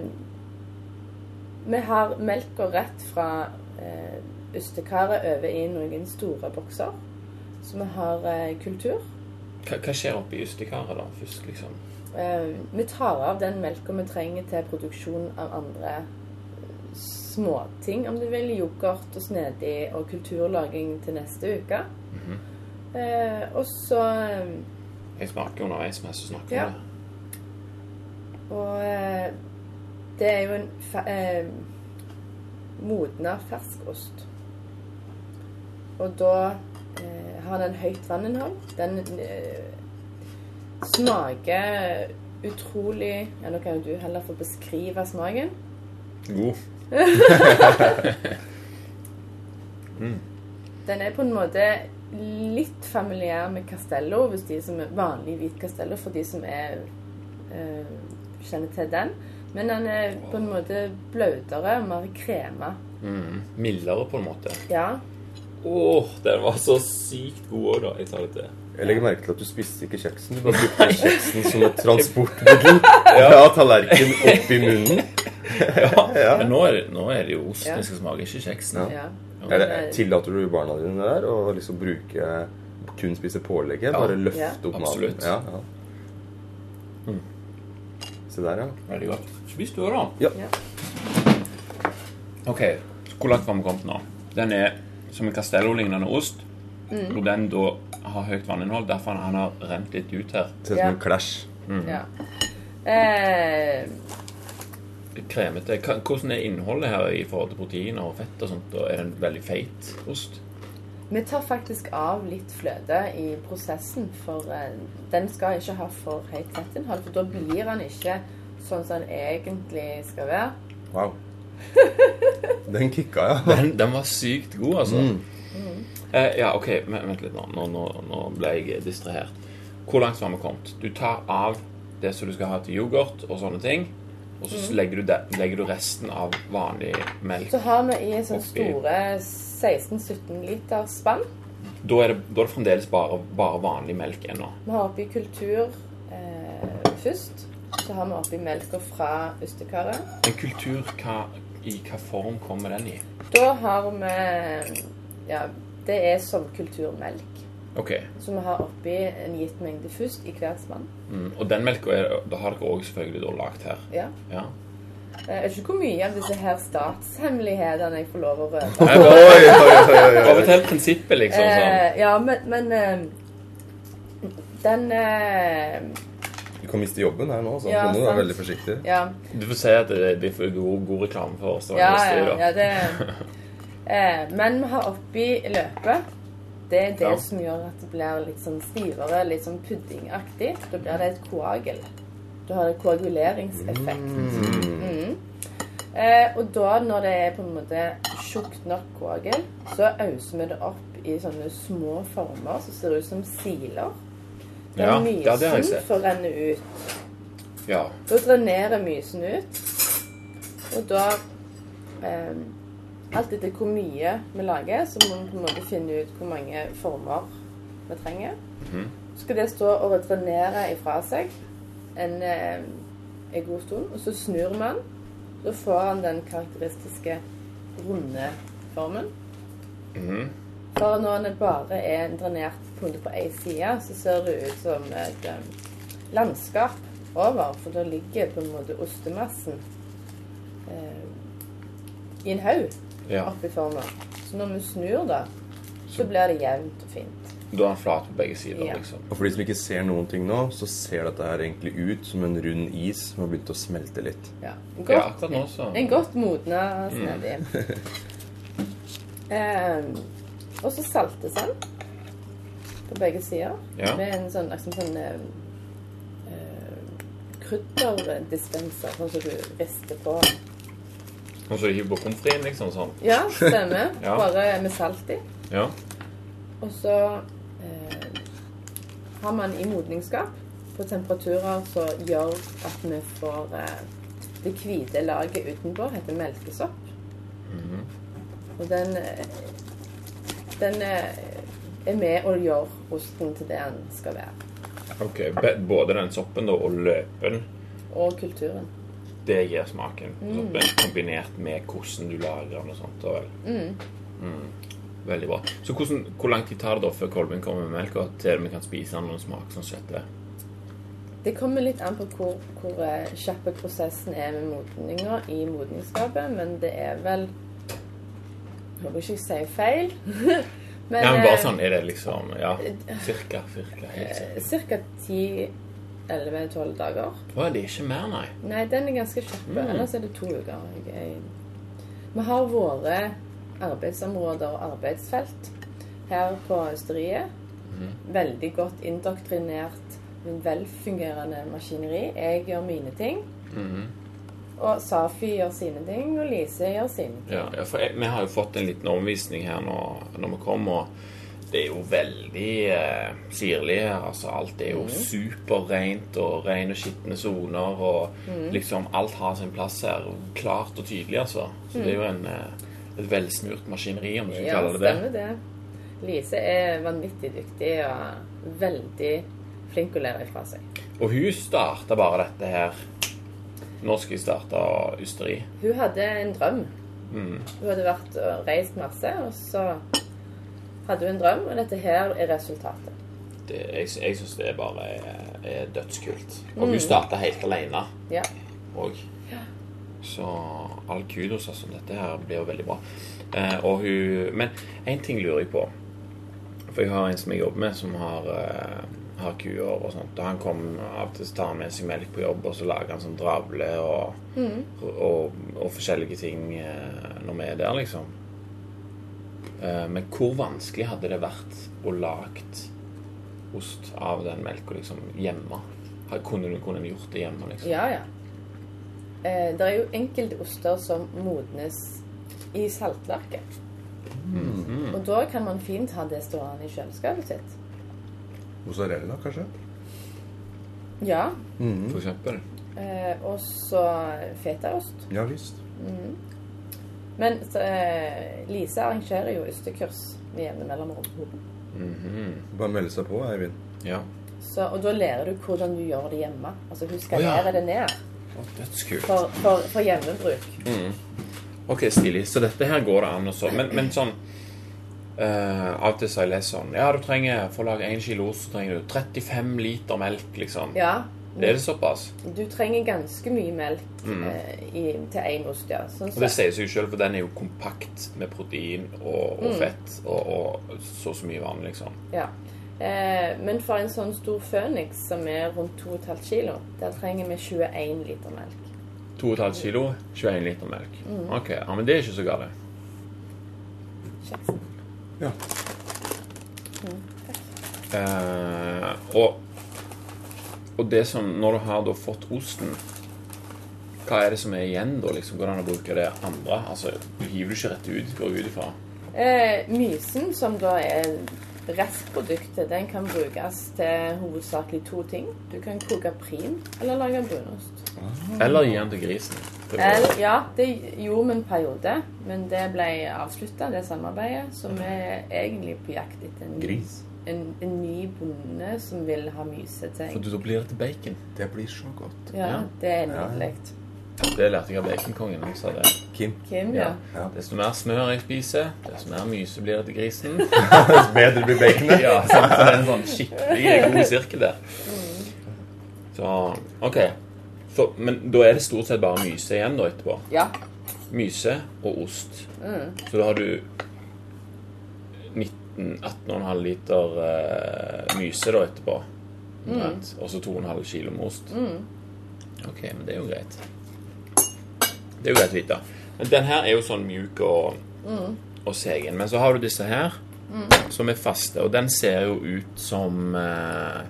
Speaker 3: vi har melka rett fra eh, ystekaret over i noen store bokser. Så vi har eh, kultur.
Speaker 1: Hva, hva skjer oppi ustekaret da, først, liksom?
Speaker 3: Uh, vi tar av den melka vi trenger til produksjon av andre småting, om du vil. Yoghurt og snedig og kulturlaging til neste uke. eh, og så eh,
Speaker 1: Jeg smaker underveis mens du snakker
Speaker 3: Ja.
Speaker 1: om det.
Speaker 3: Og uh, det er jo en eh, modna ferskost. Og da har den høyt vanninnhold. Den eh, smaker utrolig Ja, nå kan jo du heller få beskrive smaken.
Speaker 1: God.
Speaker 3: Den er på en måte litt familiær med Castello, hvis de som er vanlig hvit Castello, for de som er eh, kjenner til den. Men den er på en måte bløtere, mer krema.
Speaker 1: Mm. Mildere, på en måte.
Speaker 3: Ja.
Speaker 1: Åh, den var så sykt god òg, da. Jeg tar det til.
Speaker 2: Jeg legger merke til at du spiste ikke kjeksen. Du bare brukte kjeksen som et transportmiddel fra tallerken opp i munnen.
Speaker 1: Ja. Men nå er, det, nå er det jo osten
Speaker 3: Ja.
Speaker 1: jeg skal smake, ikke kjeksen.
Speaker 3: ja.
Speaker 2: Er tillater du barna dine der å liksom bruke kun spise pålegget?
Speaker 1: Ja.
Speaker 2: Bare løfte
Speaker 3: Ja.
Speaker 2: opp
Speaker 1: Absolutt.
Speaker 2: maten? Ja, ja. Se der, ja.
Speaker 1: Veldig godt. Spis du òg, da.
Speaker 2: Ja.
Speaker 3: Ja.
Speaker 1: Ok, hvor langt har vi kommet nå? Den er som en Castello-lignende ost. hvor den da har høyt vanninnhold. Derfor han har rent litt ut her.
Speaker 2: Ser ut som
Speaker 3: Ja.
Speaker 2: en clash.
Speaker 3: ja. Eh,
Speaker 1: Kremete. Hvordan er innholdet her i forhold til proteiner og fett og sånt? Og er det en veldig feit ost?
Speaker 3: vi tar faktisk av litt fløte i prosessen, for eh, den skal ikke ha for høyt fettinnhold. For da blir den ikke sånn som den egentlig skal være.
Speaker 2: Wow. Den kicka, ja.
Speaker 1: Den, den var sykt god, altså. Eh, ja, OK, men, vent litt nå. Nå, nå. nå ble jeg distrahert. Hvor langt var vi kommet? Du tar av det som du skal ha til yoghurt og sånne ting. Og så legger, du de, legger du resten av vanlig melk.
Speaker 3: Så har vi i en sånn store 16-17 liter spann.
Speaker 1: Da er det, da er det fremdeles bare, bare vanlig melk ennå.
Speaker 3: Vi har oppi kultur eh, først. Så har vi oppi melka fra ystekaret.
Speaker 1: En kultur, hva, i hva form kommer den i?
Speaker 3: Da har vi Ja, det er som kulturmelk.
Speaker 1: OK.
Speaker 3: Så vi har oppi en gitt mengde først i hvert spann.
Speaker 1: Mm. Og den melka er, har dere òg selvfølgelig da lagd her.
Speaker 3: Ja.
Speaker 1: Ja.
Speaker 3: Jeg vet ikke hvor mye av disse her statshemmelighetene jeg får lov å røpe.
Speaker 1: Nei,
Speaker 2: Oi,
Speaker 1: bare,
Speaker 2: oi, oi, oi,
Speaker 1: bare
Speaker 2: oi.
Speaker 1: fortell prinsippet, liksom. Sånn.
Speaker 3: Eh, ja, men, men eh, Den eh,
Speaker 2: Du kan miste jobben her nå, så
Speaker 3: Ja,
Speaker 2: må du være veldig forsiktig.
Speaker 3: Ja.
Speaker 1: Du får se at det blir god, god reklame for oss.
Speaker 3: Ja, ja, ja, det eh, Men vi har oppi løpet. Det er det
Speaker 1: Ja.
Speaker 3: som gjør at det blir litt sånn stivere, litt sånn puddingaktig. Da blir det et koagel. Du har en koaguleringseffekt. Mm. Eh, og da, når det er på en måte tjukt nok koagel, så auser vi det opp i sånne små former som ser ut som siler. Der
Speaker 1: Ja,
Speaker 3: mysen får renne ut.
Speaker 1: Ja.
Speaker 3: Da drenerer mysen ut. Og da eh, Alt etter hvor mye vi lager, så må vi på en måte finne ut hvor mange former vi trenger. Så skal det stå og drenere ifra seg en, eh, en god stund, og så snur man. Da får han den karakteristiske runde formen.
Speaker 1: Mhm.
Speaker 3: For når den bare er drenert en på én side, så ser det ut som et um, landskap over. For da ligger på en måte ostemassen eh, i en haug
Speaker 1: ja.
Speaker 3: oppi forma. Så når vi snur det, så blir det jevnt og fint.
Speaker 1: Du har den flat på begge sider,
Speaker 3: Ja.
Speaker 1: liksom.
Speaker 2: Og for de som ikke ser noen ting nå, så ser dette her egentlig ut som en rund is som har begynt å smelte litt.
Speaker 3: Ja,
Speaker 1: Ja,
Speaker 3: godt,
Speaker 1: akkurat nå så
Speaker 3: En godt modna snedig. um, og så saltes den på begge sider
Speaker 1: Ja.
Speaker 3: med en sånn, liksom sånn eh, eh, krydderdispenser, sånn som du rister på.
Speaker 1: Sånn som du hiver på pommes fritesen, liksom sånn.
Speaker 3: Ja, stemmer.
Speaker 1: Ja.
Speaker 3: Bare med salt i.
Speaker 1: Ja.
Speaker 3: Og så eh, har man i modningsskap på temperaturer som gjør at vi får eh, det hvite laget utenpå, heter melkesopp.
Speaker 1: Mhm.
Speaker 3: Og den, eh, den eh, er med og gjør osten til det den skal være.
Speaker 1: Ok, Både den soppen da, og løpen,
Speaker 3: Og kulturen.
Speaker 1: det gir smaken. Soppen kombinert med hvordan du lager den og sånt. Da vel. Mm. Veldig bra. Så hvordan, hvor lang tid tar det da før kolben kommer med melk, og til vi kan spise den og smak som sånn kjøtt?
Speaker 3: Det kommer litt an på hvor, hvor eh, kjapp prosessen er med modninga i modningsskapet, men det er vel Jeg håper ikke jeg sier feil. men
Speaker 1: Ja, men bare
Speaker 3: eh,
Speaker 1: sånn er det liksom Ja, cirka. cirka cirka. cirka.
Speaker 3: Ca. 10-11-12 dager.
Speaker 1: Å, det er ikke mer, nei.
Speaker 3: Nei, den er ganske kjapp. Ellers er det to uker. Jeg, jeg... Vi har våre arbeidsområder og arbeidsfelt her på Østeriet. Veldig godt indoktrinert, velfungerende maskineri. Jeg gjør mine ting.
Speaker 1: Mhm.
Speaker 3: Og Safi gjør sine ting, og Lise gjør sine ting.
Speaker 1: Ja, for jeg, vi har jo fått en liten omvisning her nå, når vi kom, og det er jo veldig eh, sirlig her. Altså, alt er jo superrent og rene og skitne soner, og liksom alt har sin plass her. Klart og tydelig, altså. Så det er jo en, eh, et velsmurt maskineri, om du skal
Speaker 3: Ja,
Speaker 1: kalle det det.
Speaker 3: stemmer det. Lise er vanvittig dyktig og veldig flink å lære ifra seg.
Speaker 1: Og hun starta bare dette her Når skal jeg starte ysteri?
Speaker 3: Hun hadde en drøm.
Speaker 1: Mm.
Speaker 3: Hun hadde vært og reist masse, og så hadde hun en drøm, og dette her er resultatet.
Speaker 1: Det, jeg jeg syns det bare er, er dødskult. Og hun starta helt alene.
Speaker 3: Ja.
Speaker 1: òg. Så all kudos, altså. Dette her blir jo veldig bra. Eh, og hun Men én ting lurer jeg på. For jeg har en som jeg jobber med, som har, eh, har kuer og sånt. Og han kom av og til tar med seg melk på jobb, og så lager han sånn dravle og, og, og forskjellige ting eh, når vi er der, liksom. Eh, men hvor vanskelig hadde det vært å lage ost av den melka liksom, hjemme? Kunne du kunne gjort det hjemme? liksom?
Speaker 3: Ja, ja. Eh, det er jo enkelte oster som modnes i saltverket. Og da kan man fint ha det stående i kjøleskapet sitt.
Speaker 2: Mozzarella, kanskje?
Speaker 3: Ja.
Speaker 1: For eksempel.
Speaker 3: Eh, og så fetaost.
Speaker 2: Ja visst.
Speaker 3: Men så, eh, Lise arrangerer jo ystekurs med jevne mellomrom.
Speaker 1: Mhm.
Speaker 2: Bare melde seg på, Eivind.
Speaker 1: Ja.
Speaker 3: Så, og da lærer du hvordan du gjør det hjemme. Altså hun
Speaker 1: Å,
Speaker 3: oh,
Speaker 1: ja.
Speaker 3: det ned
Speaker 1: Å, Dødskult.
Speaker 3: for, for, for hjemmebruk.
Speaker 1: Ok, stilig. Så dette her går det an også. Men, men sånn eh, Av og til så har jeg lest sånn Ja, du trenger for å lage 1 kilo ost så trenger du 35 liter melk, liksom.
Speaker 3: Ja.
Speaker 1: Er det såpass?
Speaker 3: Du trenger ganske mye melk eh, i, til én ost, ja. Sånn
Speaker 1: Mm. Og det sier seg sjøl, for den er jo kompakt med protein og, og fett og, og så så mye vann, liksom.
Speaker 3: ja. Uh, men for en sånn stor føniks som er rundt 2,5 kilo, der trenger vi 21 liter melk.
Speaker 1: 2,5 kilo, 21 liter melk. Ok, ja, men det er ikke så galt.
Speaker 3: Kjeks.
Speaker 2: Ja.
Speaker 1: Eh, og, og det som Når du har da fått osten Hva er det som er igjen da? liksom Går det an å bruke det andre? Altså, hiver du ikke rett ut, går ut ifra.
Speaker 3: Eh, mysen, som da er restproduktet, den kan brukes til hovedsakelig to ting. Du kan koke prim eller lage brunost.
Speaker 1: Eller gi den til grisen. Det går.
Speaker 3: Ja, det gjorde vi en periode, men det ble avslutta, det samarbeidet. Så vi er egentlig på jakt etter en,
Speaker 2: Gris.
Speaker 3: en, en ny bonde som vil ha myse til.
Speaker 1: For da blir det til bacon.
Speaker 2: Det blir så godt.
Speaker 3: Ja,
Speaker 1: Ja.
Speaker 3: det er
Speaker 2: Ja.
Speaker 3: nydelig.
Speaker 1: Det lærte jeg av baconkongen. Han sa det.
Speaker 2: Kim.
Speaker 3: Kim, ja.
Speaker 2: Ja.
Speaker 1: Desto mer smør jeg spiser, desto mer myse blir det til grisen.
Speaker 2: desto bedre blir baconet.
Speaker 1: Ja, sant? Så det er en sånn skikkelig god sirkel der. Så OK. Så, men da er det stort sett bare myse igjen da etterpå.
Speaker 3: Ja.
Speaker 1: Myse og ost. Så da har du 19-18,5 liter uh, myse da etterpå. omtrent. Og så 2,5 kilo med ost. OK, men det er jo greit. Det er jo greit å vite. Men den her er jo sånn mjuk og, og segen. Men så har du disse her, som er faste. Og den ser jo ut som eh,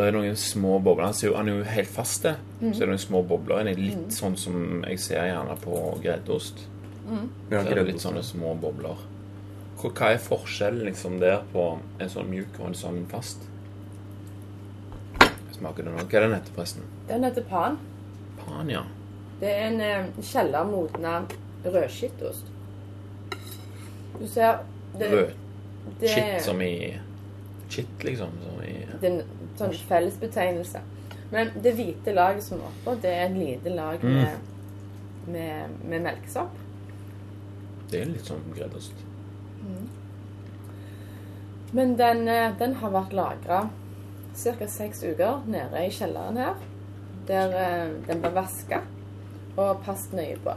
Speaker 1: Det er noen små bobler. Han, ser jo, han er jo helt fast, det. Så er det noen små bobler inni. Litt sånn som jeg ser gjerne på greddeost.
Speaker 2: Ja,
Speaker 1: Så er det litt sånne små bobler. Hva er forskjellen liksom der på en sånn mjuk og en sånn fast? Smaker det nå. Hva er den heter, forresten?
Speaker 3: Den heter pan.
Speaker 1: Pan, ja.
Speaker 3: Det er en eh, kjellermodna rødskittost. Du ser det,
Speaker 1: Rød.
Speaker 3: det,
Speaker 1: Shit som i Shit, liksom. Som i
Speaker 3: det er en sånn fellesbetegnelse. Men det hvite laget som er oppå, det er et lite lag
Speaker 1: Mm.
Speaker 3: med, med, med melkesopp.
Speaker 1: Det er litt sånn greddeost.
Speaker 3: Men den, eh, den har vært lagra ca. seks uker nede i kjelleren her. Der eh, den ble vaska og passet nøye på.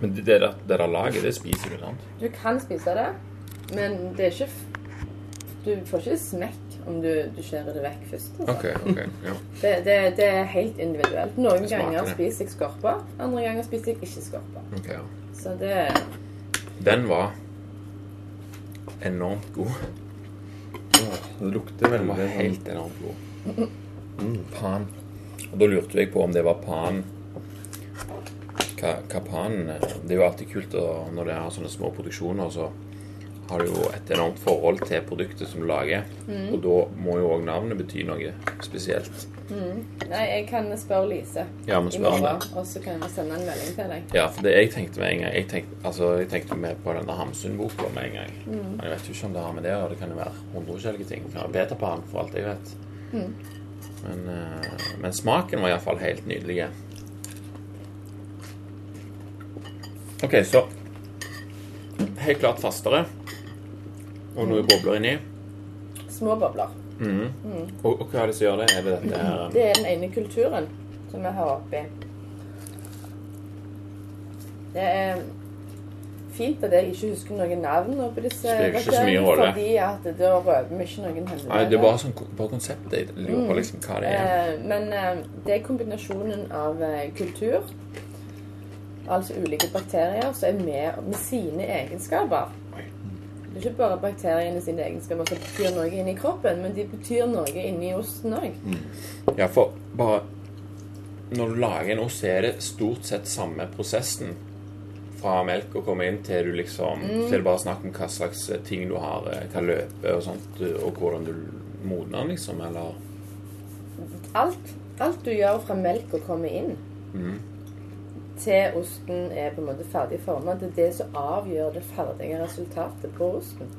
Speaker 1: Men det, der, det der laget, det spiser du, sant?
Speaker 3: Du kan spise det, men det er ikke Du får ikke smekk om du, du skjærer det vekk først. altså.
Speaker 1: Okay, okay, ja.
Speaker 3: Det, det, det er helt individuelt. Noen ganger spiser jeg skorpe, andre ganger spiser jeg ikke skorpe.
Speaker 1: Okay, ja.
Speaker 3: Så det
Speaker 1: Den var enormt god.
Speaker 2: Det lukter
Speaker 1: Den var
Speaker 2: sånn-
Speaker 1: helt enormt god. Pan. Og da lurte jeg på om det var pan Hva, hva pan er. Det er jo alltid kult å, når det er sånne små produksjoner, så har jo et enormt forhold til produktet som du lager. Og da må jo òg navnet bety noe spesielt.
Speaker 3: Nei, jeg kan spørre Lise
Speaker 1: Ja,
Speaker 3: i morgen, og så kan jeg sende en melding til deg.
Speaker 1: Ja, for det jeg tenkte med en gang Jeg tenkte, altså, jeg tenkte med på den der Hamsun-boka med en gang. Men jeg vet jo ikke om det har med det og Det kan jo være hundre forskjellige ting. Det kan være betapan, for alt jeg vet. Men, eh, men smaken var iallfall helt nydelig. OK, så Helt klart fastere. Og noe bobler inni.
Speaker 3: Små bobler.
Speaker 1: Og, og hva er det som gjør det? Er det dette her
Speaker 3: Det er den ene kulturen som vi har oppi. Det er fint at jeg ikke husker noen navn på disse
Speaker 1: Spiller ikke så mye rolle.
Speaker 3: Fordi at da røper vi ikke noen hemmeligheter.
Speaker 1: Nei, det er bare, sånn, bare konseptet. Jeg lurer på liksom hva det er.
Speaker 3: Eh, Men eh, det er kombinasjonen av eh, kultur, altså ulike bakterier, som er med med sine egenskaper. Det er ikke bare bakteriene sine egenskaper som betyr noe inni kroppen, men de betyr noe inni osten òg.
Speaker 1: Ja, for bare Når du lager en ost, er det stort sett samme prosessen. Fra melk å komme inn til du liksom Til det bare snakk om hva slags ting du har, eh, hva løper og sånt, og hvordan du modner liksom, eller
Speaker 3: Alt, alt du gjør fra melk å komme inn, til osten er på en måte ferdig formet. det er det som avgjør det ferdige resultatet på osten.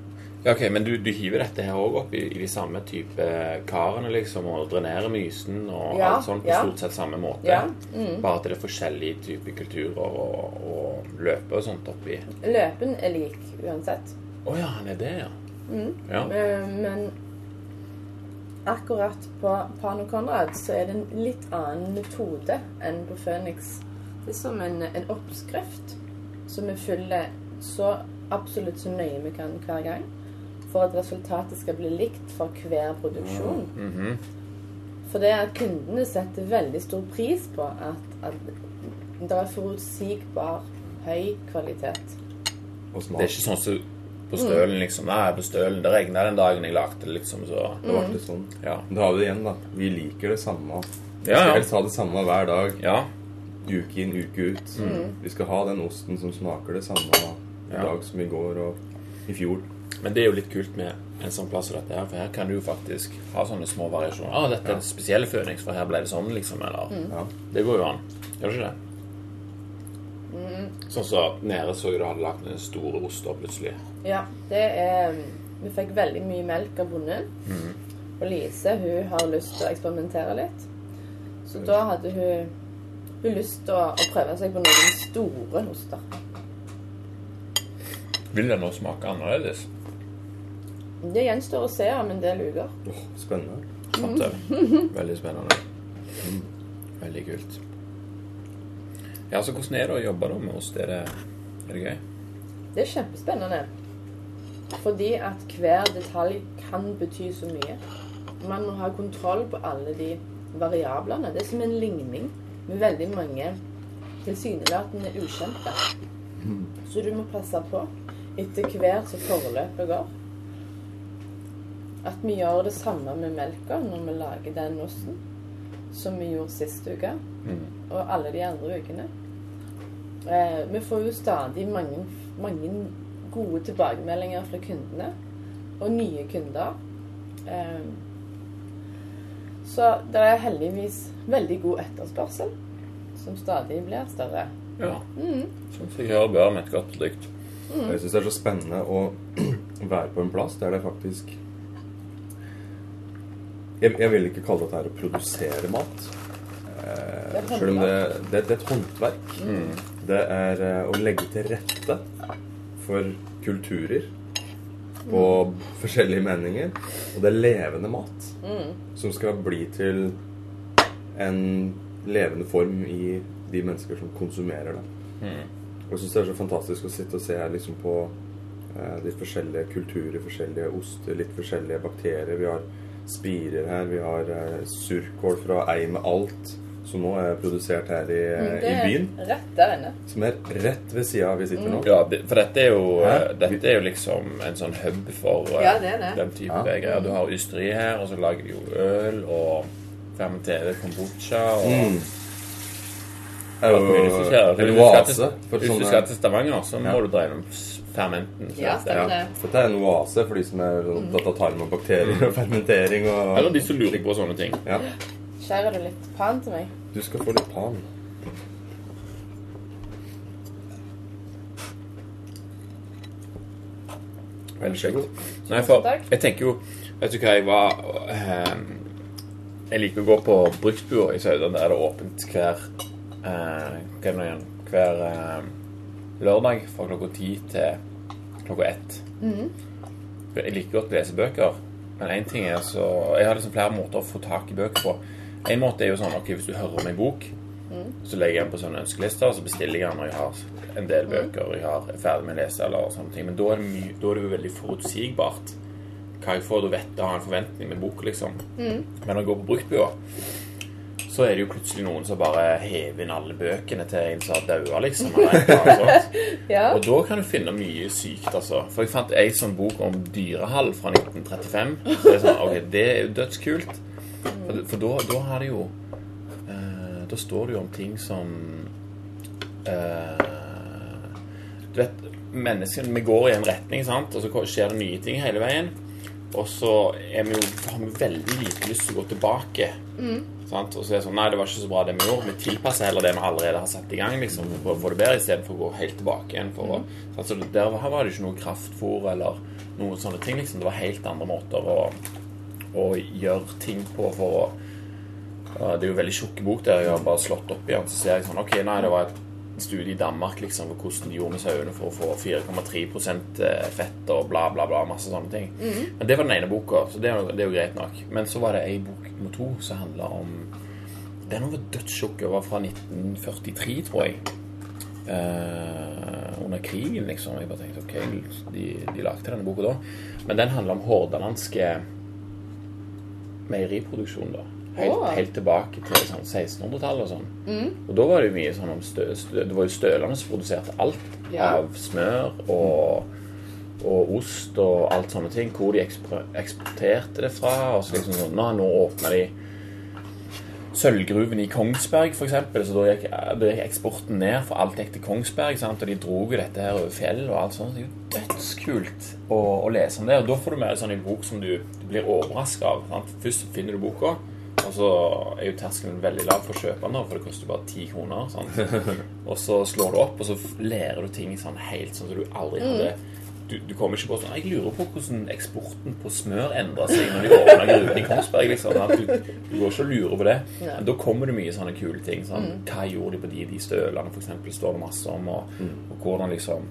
Speaker 1: Ja, ok, Men du, du hiver dette her òg opp i, i de samme type karene, liksom, og drenerer mysen og
Speaker 3: Ja,
Speaker 1: alt sånt på
Speaker 3: ja.
Speaker 1: stort sett samme måte?
Speaker 3: Ja, mm.
Speaker 1: Bare at det er forskjellige typer kulturer og, og løper og sånt oppi?
Speaker 3: Løpen er lik uansett.
Speaker 1: Å ja, han er det, ja. ja.
Speaker 3: Men, Men akkurat på Pano Conrad så er det en litt annen metode enn på Phoenix. Det er som en, en oppskrift som vi følger så absolutt så nøye vi kan hver gang. For at resultatet skal bli likt for hver produksjon.
Speaker 1: Mhm.
Speaker 3: For det er at kundene setter veldig stor pris på at, at det er forutsigbar, høy kvalitet.
Speaker 1: Det er ikke sånn som på stølen, liksom. Nei, på stølen. Det regna den dagen jeg lagde det, liksom, så
Speaker 2: Det ble det sånn.
Speaker 1: Ja.
Speaker 2: Da har vi det igjen, da. Vi liker det samme. Vi
Speaker 1: Ja,
Speaker 2: skal helst ha det samme hver dag.
Speaker 1: Ja.
Speaker 2: Uke inn, uke ut. Vi skal ha den osten som smaker det samme i
Speaker 1: Ja.
Speaker 2: dag som i går og i fjor.
Speaker 1: Men det er jo litt kult med en sånn plass som dette her, for her kan du jo faktisk ha sånne små variasjoner. Ah, dette er en spesiell Phoenix, for her ble det sånn, liksom. Eller
Speaker 2: Ja.
Speaker 1: Det går jo an. Gjør det ikke det? Sånn som nede så jo du hadde lagt en store oster plutselig.
Speaker 3: Ja, det er Vi fikk veldig mye melk av bonden. Og Lise hun har lyst til å eksperimentere litt. Så da hadde hun, hun lyst til å, å prøve seg på noen store oster.
Speaker 1: Vil det nå smake annerledes?
Speaker 3: Det gjenstår å se om en del uker.
Speaker 2: Spennende.
Speaker 1: Sant? Veldig spennende. Veldig kult. Ja, så hvordan er det å jobbe da med oss? Er det, er det gøy?
Speaker 3: Det er kjempespennende. Fordi at hver detalj kan bety så mye. Man må ha kontroll på alle de variablene. Det er som en ligning med veldig mange tilsynelatende ukjente. Så du må passe på etter hvert som forløpet går. at vi gjør det samme med melka når vi lager den osten, som vi gjorde sist uke,
Speaker 1: Mm.
Speaker 3: og alle de andre ukene. Eh, vi får jo stadig mange, mange gode tilbakemeldinger fra kundene, og nye kunder. Eh, så det er heldigvis veldig god etterspørsel, som stadig blir større.
Speaker 1: Ja.
Speaker 3: Mm.
Speaker 1: Som seg hør bør med et godt produkt.
Speaker 2: Jeg syns det er så spennende å være på en plass der det faktisk Jeg, jeg vil ikke kalle dette her å produsere mat. Eh, selv om det, det, det er et håndverk. Det er eh, å legge til rette for kulturer og forskjellige meninger. Og det er levende mat som skal bli til en levende form i de mennesker som konsumerer det. Og jeg syns det er så fantastisk å sitte og se her liksom på eh, de forskjellige kulturer, forskjellige oster, litt forskjellige bakterier. Vi har spirer her, vi har eh, surkål fra ei med alt, som nå er produsert her i,
Speaker 3: Mm,
Speaker 2: eh,
Speaker 3: Det
Speaker 2: i byen.
Speaker 3: rett der inne.
Speaker 2: Som er rett ved sida vi sitter nå.
Speaker 1: Ja, for dette er jo, dette er jo liksom en sånn hub for eh,
Speaker 3: Ja, det er det.
Speaker 1: den type
Speaker 2: Ja.
Speaker 1: greier. Du har ysteri her, og så lager de jo øl og fermenterer kombucha og
Speaker 2: Mm. Det er jo en oase.
Speaker 1: Hvis du skal til Stavanger, så må
Speaker 2: Ja.
Speaker 1: du dra gjennom fermenten. Ja,
Speaker 3: Ja,
Speaker 1: det-
Speaker 3: stemmer.
Speaker 2: ja, dette er en oase for de som er opptatt av tarm og bakterier og fermentering. Og,
Speaker 1: Eller de som lurer på sånne ting.
Speaker 2: Ja.
Speaker 3: Skjærer du litt pan til meg?
Speaker 2: Du skal få litt pan.
Speaker 1: Veldig kjekt. Nei, for jeg tenker jo Vet du hva jeg var eh, Jeg liker å gå på bruktbua i Saudan. Der er det åpent hver eh, er? Hver eh, lørdag fra klokka ti til klokka ett. Jeg liker godt å lese bøker, men én ting er så Jeg har liksom flere måter å få tak i bøker på. En måte er jo sånn ok, hvis du hører om en bok, så legger jeg den på sånne ønskelister, og så bestiller jeg den når jeg har en del bøker jeg har, er ferdig med å lese. eller sånne ting. Men da er det, mye, da er det jo veldig forutsigbart hva jeg får. Da vet jeg har en forventning med boka, liksom. Men når jeg går på bruktbua, så er det jo plutselig noen som bare hever inn alle bøkene til en som har daua, liksom.
Speaker 3: Ja.
Speaker 1: Og da kan du finne mye sykt, altså. For jeg fant ei sånn bok om dyrehall fra 1935. Så det er sånn, ok, det er jo dødskult. For da, da har det jo eh, Da står det jo om ting som eh, Du vet, menneskene Vi går i en retning, sant, og så skjer det nye ting hele veien. Og så er vi jo, har vi veldig lite lyst til å gå tilbake. Sant? Og så er det sånn Nei, det var ikke så bra det vi gjorde. Vi tilpasser heller det vi allerede har satt i gang, liksom, for å få det bedre, istedenfor å gå helt tilbake igjen. For mm. sant? Så der var var det ikke noe kraftfôr eller noen sånne ting. liksom. Det var helt andre måter å, å gjøre ting på for å uh, Det er jo veldig tjukk bok der. Jeg har bare slått opp igjen, så ser jeg sånn Ok, nei, det var et studie i Danmark liksom, på hvordan de gjorde med sauene for å få 4,3% fett og bla, bla, bla. Masse sånne ting. Men det var den ene boka, så det er, jo- det er jo greit nok. Men så var det ei bok nummer to som handla om Den var dødstjukk. Den var fra 1943, tror jeg. Eh, under krigen, liksom. Jeg bare tenkte ok, de, de lagde denne boka da. Men den handla om hordalandske meieriproduksjon, da. Helt,
Speaker 3: oh.
Speaker 1: helt tilbake til sånn 1600-tallet og sånn. Og da var det jo mye sånn om stø, stø, Det var jo stølene som produserte alt
Speaker 3: Ja.
Speaker 1: av smør og, og ost og alt sånne ting. Hvor de ekspor- eksporterte det fra. Og så liksom sånn Nå, nå åpna de sølvgruven i Kongsberg, f.eks. Så da gikk, da gikk eksporten ned, for alt gikk til Kongsberg. Sant? Og de dro jo dette her over fjell og alt sånt. Det er jo dødskult å, å lese om det. Og da får du mer sånn en bok som du, du blir overraska av. Sant? Først finner du boka, og så er jo terskelen veldig lav for å kjøpe den, for det koster bare ti kroner. Sant? Og så slår du opp, og så lærer du ting sånn helt sånn som du aldri hadde du, du kommer ikke på sånn Jeg lurer på hvordan eksporten på smør endra seg når de åpna gruven i Kongsberg. liksom, at du, du går ikke og lurer på det.
Speaker 3: Ja.
Speaker 1: Men da kommer det mye sånne kule ting. Sånn, Hva gjorde de på de, de stølene, eksempel, står det masse om. Og, og hvordan liksom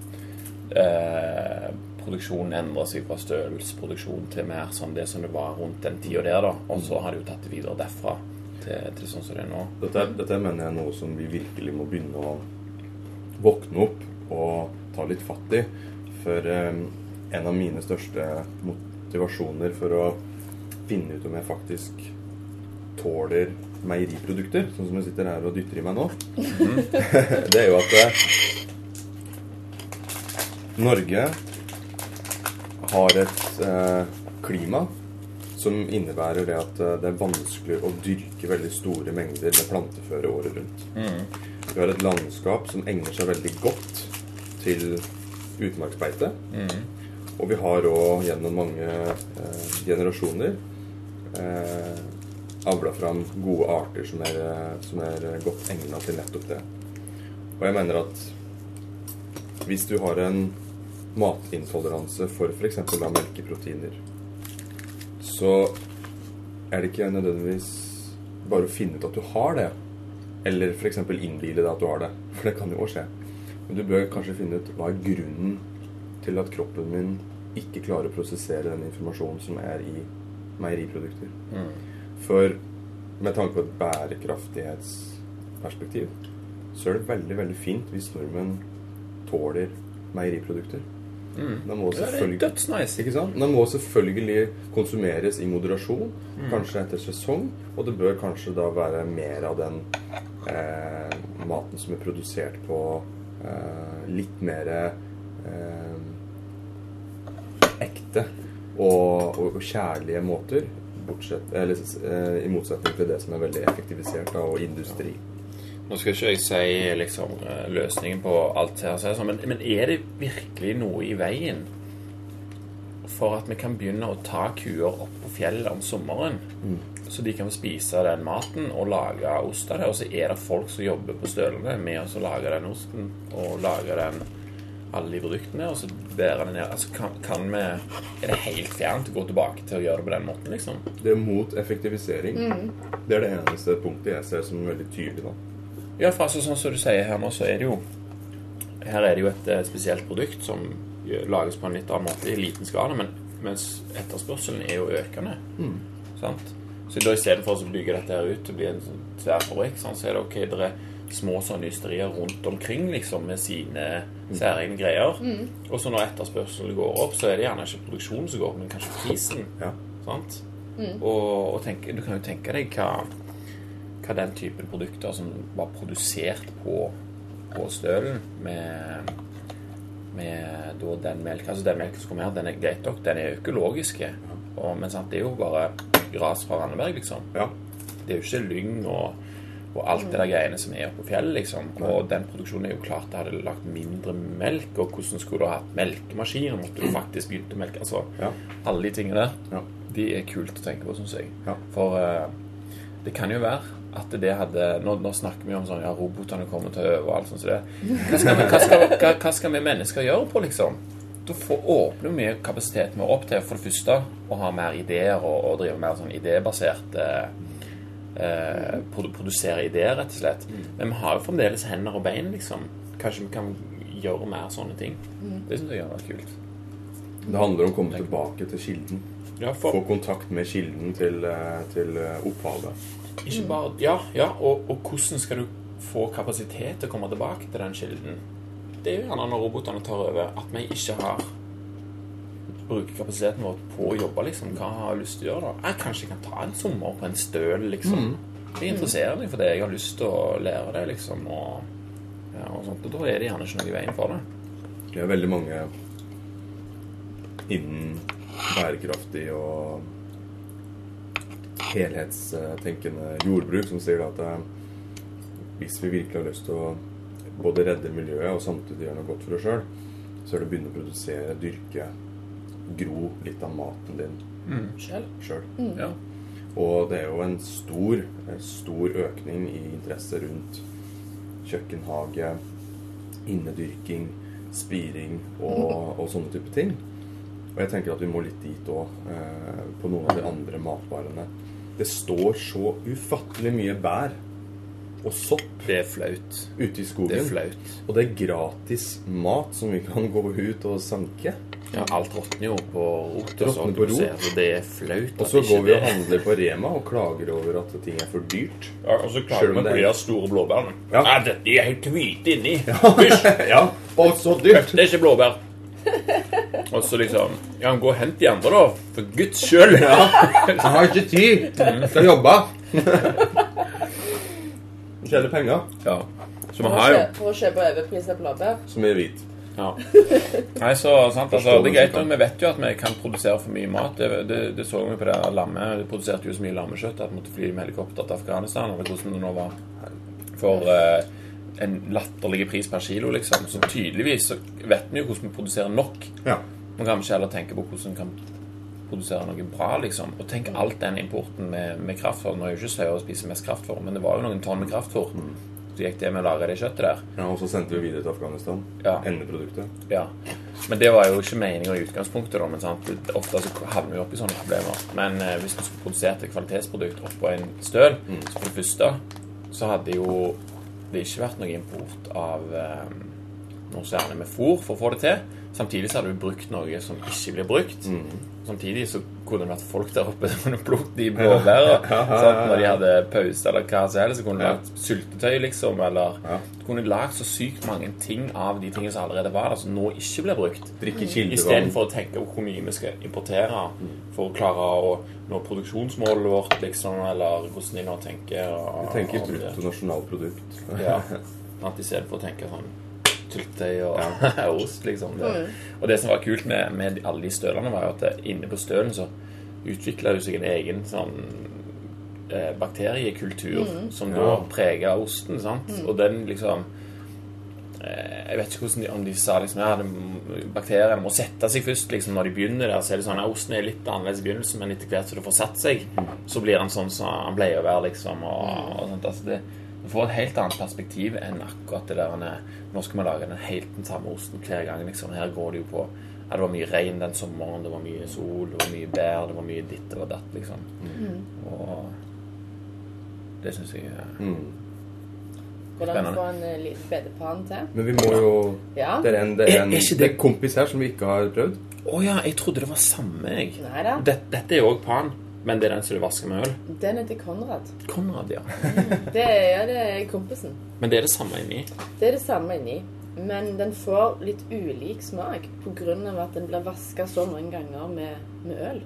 Speaker 1: eh, produksjonen endrer seg fra stølsproduksjon til mer sånn det som det var rundt den tida der. da, Og så har de jo tatt det videre derfra til, til sånn som det er nå.
Speaker 2: Dette, dette mener jeg er noe som vi virkelig må begynne å våkne opp og ta litt fatt i. For eh, en av mine største motivasjoner for å finne ut om jeg faktisk tåler meieriprodukter, sånn som jeg sitter her og dytter i meg nå, det er jo at eh, Norge har et eh, klima som innebærer det at eh, det er vanskelig å dyrke veldig store mengder med planteføre året rundt. Vi har et landskap som egner seg veldig godt til utmarksbeite. Og vi har òg gjennom mange eh, generasjoner eh, avla fram gode arter som er, eh, som er godt egna til nettopp det. Og jeg mener at hvis du har en matintoleranse for f.eks. melkeproteiner, så er det ikke nødvendigvis bare å finne ut at du har det, eller f.eks. innbille deg at du har det. For det kan jo også skje. Men du bør kanskje finne ut hva er grunnen til at kroppen min ikke klarer å prosessere den informasjonen som er i meieriprodukter. For med tanke på et bærekraftighetsperspektiv så er det veldig, veldig fint hvis nordmenn tåler meieriprodukter. Da må
Speaker 1: Ja, det er
Speaker 2: selvfølgelig
Speaker 1: dødsnice.
Speaker 2: ikke sant? Den må selvfølgelig konsumeres i moderasjon,
Speaker 1: Mm.
Speaker 2: kanskje etter sesong. Og det bør kanskje da være mer av den eh, maten som er produsert på eh, litt mer eh, ekte og, og, og kjærlige måter. Bortsett, eller, eh, I motsetning til det som er veldig effektivisert av industri.
Speaker 1: Nå skal ikke jeg si liksom, eh, løsningen på alt her, er men, men er det virkelig noe i veien for at vi kan begynne å ta kuer opp på fjellet om sommeren, så de kan spise den maten og lage ost av det? Og så er det folk som jobber på stølene med å lage den osten og lage den alle de produktene, og så bærer den ned. Altså, kan, kan vi Er det helt fjernt å gå tilbake til å gjøre det på den måten, liksom?
Speaker 2: Det er mot effektivisering. Det er det eneste punktet jeg ser som veldig tydelig. da.
Speaker 1: Ja, for altså, sånn som du sier her nå, så er det jo Her er det jo et eh, spesielt produkt som lages på en litt annen måte i liten skala, men mens etterspørselen er jo økende. Sant? Så da istedenfor å bygge dette her ut til å bli en tverrfabrikk, sånn, så er det ok, det er små sånne ysterier rundt omkring liksom, med sine særegne greier. Og så når etterspørselen går opp, så er det gjerne ikke produksjonen som går opp, men kanskje prisen.
Speaker 2: Ja.
Speaker 1: Sant? Og, og tenk, du kan jo tenke deg hva, hva den typen produkter som var produsert på, på stølen med, med den melka altså den melken som kommer her, den er greit nok, den er økologiske. Og, men sant, det er jo bare gras fra Randeberg, liksom.
Speaker 2: Ja.
Speaker 1: Det er jo ikke lyng og, og alt det der greiene som er oppe på fjellet, liksom. Og den produksjonen er jo klart det hadde lagt mindre melk, og hvordan skulle du ha hatt melkemaskiner? måtte du faktisk begynt å melke, altså
Speaker 2: Ja.
Speaker 1: alle de tingene der.
Speaker 2: Ja.
Speaker 1: De er kult å tenke på, syns jeg.
Speaker 2: Ja.
Speaker 1: For uh, det kan jo være at det hadde Nå, nå snakker vi om sånn Ja, robotene kommer til å øve og alt sånt. Så det, hva, skal vi, hva, skal, hva, hva skal vi mennesker gjøre på, liksom? Da får, åpner vi kapasiteten vår opp til for det første å ha mer ideer og, og drive mer sånn idébasert eh, eh, produ Produsere ideer, rett og slett. Men vi har jo fremdeles hender og bein, liksom. Kanskje vi kan gjøre mer sånne ting. Det syns jeg hadde vært kult.
Speaker 2: Det handler om å komme tilbake til kilden.
Speaker 1: Ja,
Speaker 2: Få kontakt med kilden til, eh, til eh, opphavet.
Speaker 1: Ikke bare Ja, ja og, og hvordan skal du få kapasitet til å komme tilbake til den kilden? Det er jo gjerne når robotene tar over, at vi ikke har bruker kapasiteten vår på å jobbe, liksom. Hva har jeg lyst til å gjøre, da? Jeg kanskje kan ta en sommer på en støl, liksom. Jeg interesserer meg for det. Jeg har lyst til å lære det, liksom. Og, ja, og sånt. Og da er det gjerne ikke noe i veien for det.
Speaker 2: Det er veldig mange innen bærekraftig og helhetstenkende jordbruk som sier at eh, hvis vi virkelig har lyst til å både redde miljøet og samtidig gjøre noe godt for oss sjøl, så er det å begynne å produsere, dyrke, gro litt av maten din
Speaker 1: Selv.
Speaker 2: sjøl.
Speaker 1: Ja.
Speaker 2: Og det er jo en stor, stor økning i interesse rundt kjøkkenhage, innedyrking, spiring og, og sånne type ting. Og jeg tenker at vi må litt dit òg, eh, på noen av de andre matvarene. Det står så ufattelig mye bær og sopp
Speaker 1: Det er flaut.
Speaker 2: ute i skogen.
Speaker 1: Det er flaut.
Speaker 2: Og det er gratis mat som vi kan gå ut og sanke.
Speaker 1: Ja, alt råtner jo på rot.
Speaker 2: Råtner
Speaker 1: sånn
Speaker 2: på
Speaker 1: du
Speaker 2: rot.
Speaker 1: ser, så Det er flaut.
Speaker 2: Og
Speaker 1: at
Speaker 2: så
Speaker 1: ikke
Speaker 2: går vi og handler på Rema og klager over at ting er for dyrt.
Speaker 1: Ja, og så
Speaker 2: Selv
Speaker 1: klager
Speaker 2: om
Speaker 1: vi
Speaker 2: det
Speaker 1: på
Speaker 2: er-
Speaker 1: de store blåbærene.
Speaker 2: Ja.
Speaker 1: Ja. dette er helt hvite inni. Hysj!
Speaker 2: Ja, og så dyrt!
Speaker 1: Det er ikke blåbær. Og så liksom Ja, gå og hent de andre, da. For guds skyld.
Speaker 2: Jeg har ikke tid Jeg skal jobbe. Tjene penger
Speaker 1: Ja. Så
Speaker 3: For
Speaker 1: vi
Speaker 3: å
Speaker 1: har jo
Speaker 3: kjø- For å kjøpe overprisa blåbær.
Speaker 2: som er hvit.
Speaker 1: Ja. Nei, så sant, altså, Det er greit men Vi vet jo at vi kan produsere for mye mat. Det, det, det så vi på det der lammet. De produserte jo så mye lammekjøtt at vi måtte fly med helikopter til Afghanistan. Eller hvordan det nå var. For eh, en latterlig pris per kilo, liksom. Så tydeligvis så vet vi jo hvordan vi produserer nok.
Speaker 2: Ja.
Speaker 1: Man kan ikke heller tenke på hvordan vi kan produsere noe bra, liksom. Og tenk alt den importen med, med kraftfôr. Nå er jo ikke sauer å spise mest kraftfôr, men det var jo noen tonn med kraftfôr. Så gikk det med å lagre det kjøttet der.
Speaker 2: ja, Og så sendte vi videre til Afghanistan.
Speaker 1: Ja.
Speaker 2: Endeproduktet.
Speaker 1: Ja. Men det var jo ikke meninga i utgangspunktet, da. Men sant? ofte så havner vi opp i sånne problemer. Men eh, hvis vi skulle produsert et kvalitetsprodukt oppå en støl, så for det første så hadde jo det ikke vært noe import av eh, noe særlig med fôr for å få det til. Samtidig så hadde vi brukt noe som ikke blir brukt. Samtidig så kunne det vært folk der oppe som kunne plukket de blåbærene. Når de hadde pause eller hva som helst, så kunne
Speaker 2: det
Speaker 1: vært syltetøy, liksom. Eller
Speaker 2: Ja.
Speaker 1: du kunne lagd så sykt mange ting av de tingene som allerede var der, som nå ikke blir brukt.
Speaker 2: Kildevann.
Speaker 1: Istedenfor å tenke på hvor mye vi skal importere for å klare å nå produksjonsmålet vårt, liksom, eller hvordan de nå tenker. Og,
Speaker 2: Vi tenker bruttonasjonalprodukt.
Speaker 1: Ja. Istedenfor å tenke sånn syltetøy og ost, liksom. Det. Og det som var kult med, med alle de stølene, var jo at det, inne på stølen så utvikla det seg en egen sånn eh, bakteriekultur som da
Speaker 2: Ja.
Speaker 1: preger osten, sant? Og den liksom eh, Jeg vet ikke hvordan de, om de sa liksom ja, bakteriene må sette seg først liksom når de begynner der. Så er det sånn ja, Osten er litt annerledes i begynnelsen, men etter hvert som det får satt seg, så blir han sånn som han pleier å være, liksom. Og, og sånt. Altså, det, du får et helt annet perspektiv enn akkurat det der Nå skal vi lage den helt den samme osten hver gang, liksom. Her går det jo på ja, Det var mye regn den sommeren, det var mye sol, det var mye bær, det var mye ditt, det var datt, liksom. Og det syns jeg er
Speaker 2: Mm.
Speaker 1: Hvordan
Speaker 3: få en eh, liten bedepann til?
Speaker 2: Men vi må jo
Speaker 3: Ja.
Speaker 2: Det er en, det er en,
Speaker 1: Er- er ikke
Speaker 2: det
Speaker 1: det-
Speaker 2: er en kompis her som vi ikke har prøvd.
Speaker 1: Å ja, jeg trodde det var samme, jeg. Dette, dette er jo òg pan, men det er den som du vasker med øl.
Speaker 3: Den er til Konrad.
Speaker 1: Konrad, ja.
Speaker 3: Det er det er kompisen.
Speaker 1: Men det er det samme inni.
Speaker 3: Det er det samme inni. Men den får litt ulik smak pga. at den blir vaska så mange ganger med, med øl.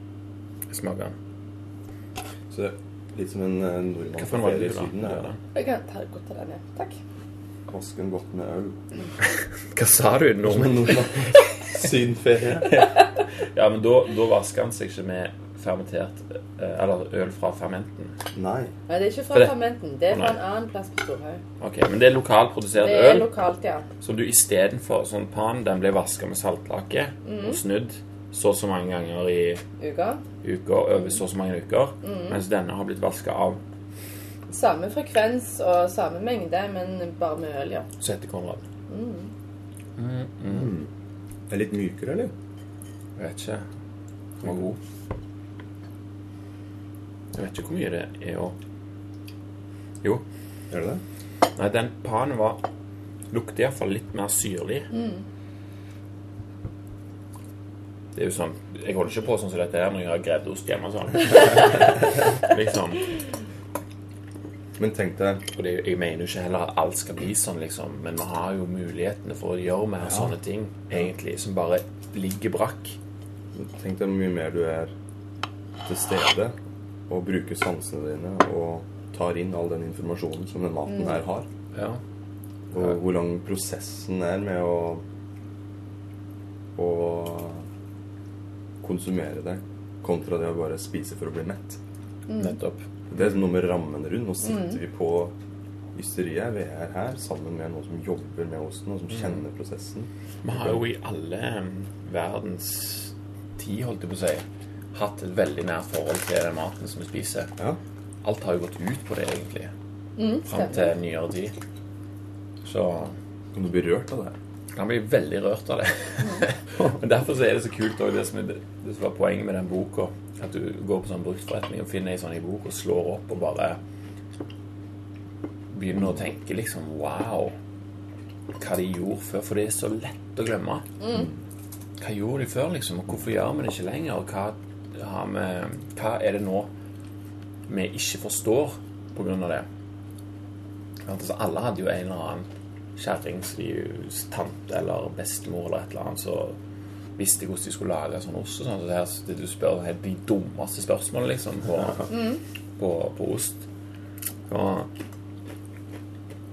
Speaker 1: Smaker den.
Speaker 2: Så det er litt som en eh, nordmann
Speaker 1: Hva var det
Speaker 2: i
Speaker 1: da?
Speaker 2: Syden.
Speaker 1: Da.
Speaker 3: Jeg kan ta godt av den, ja. Takk.
Speaker 2: Vasken godt med øl.
Speaker 1: Hva sa du?
Speaker 2: Nordmann. Sydenferie.
Speaker 1: Ja, men da, da vasker han seg ikke med fermentert eh, Eller øl fra fermenten.
Speaker 2: Nei.
Speaker 3: Nei, det er ikke fra
Speaker 1: det-
Speaker 3: fermenten. Det er fra en annen plass på Storhaug.
Speaker 1: Ok, Men det er lokalprodusert
Speaker 3: Det er lokalt, ja.
Speaker 1: Som du istedenfor sånn pan, den blir vaska med saltlake
Speaker 3: Mhm.
Speaker 1: og snudd så og så mange ganger i
Speaker 3: Uka.
Speaker 1: uker, over så og så mange uker,
Speaker 3: mm.
Speaker 1: mens denne har blitt vaska av
Speaker 3: Samme frekvens og samme mengde, men bare med øl, ja.
Speaker 1: så heter Konrad.
Speaker 2: Det er litt mykere, eller?
Speaker 1: Jeg vet ikke. Den var god. Jeg vet ikke hvor mye det er å Jo.
Speaker 2: Gjør det det?
Speaker 1: Nei, den panen var Lukter iallfall litt mer syrlig. Det er jo sånn Jeg holder ikke på sånn som dette her når jeg har gredd ost hjemme. og Sånn. liksom.
Speaker 2: Men tenk deg
Speaker 1: Og det, jeg mener jo ikke heller at alt skal bli sånn, liksom. Men vi har jo mulighetene for å gjøre mer sånne ting, egentlig, som bare ligger brakk.
Speaker 2: Tenk deg hvor mye mer du er til stede og bruker sansene dine og tar inn all den informasjonen som den maten her har.
Speaker 1: Ja.
Speaker 2: Og hvor lang prosessen er med å å konsumere det kontra det å bare spise for å bli mett.
Speaker 1: Nettopp.
Speaker 2: Det er noe med rammen rundt. Nå sitter vi på ysteriet. Vi er her sammen med noen som jobber med osten, og som kjenner prosessen.
Speaker 1: Vi har jo i alle verdens tid, holdt jeg på å si, hatt et veldig nært forhold til den maten som vi spiser.
Speaker 2: Ja.
Speaker 1: Alt har jo gått ut på det, egentlig.
Speaker 3: Mm,
Speaker 1: Fram til nyere tid. Så
Speaker 2: Kan du bli rørt av det?
Speaker 1: Kan bli veldig rørt av det. Men derfor så er det så kult også, det som, er, det som var poenget med den boka. At du går på sånn bruktforretning og finner ei sånn i bok og slår opp og bare begynner å tenke liksom Wow! Hva de gjorde før. For det er så lett å glemme. Hva gjorde de før, liksom? Og hvorfor gjør vi det ikke lenger? Og hva, har vi, hva er det nå vi ikke forstår av det? Altså, alle hadde jo en eller annen kjerringstante eller bestemor eller et eller annet som visste hvordan de skulle lage sånn ost. sånn, så det her, det Du spør helt de dummeste spørsmålene liksom på, på, på ost. Og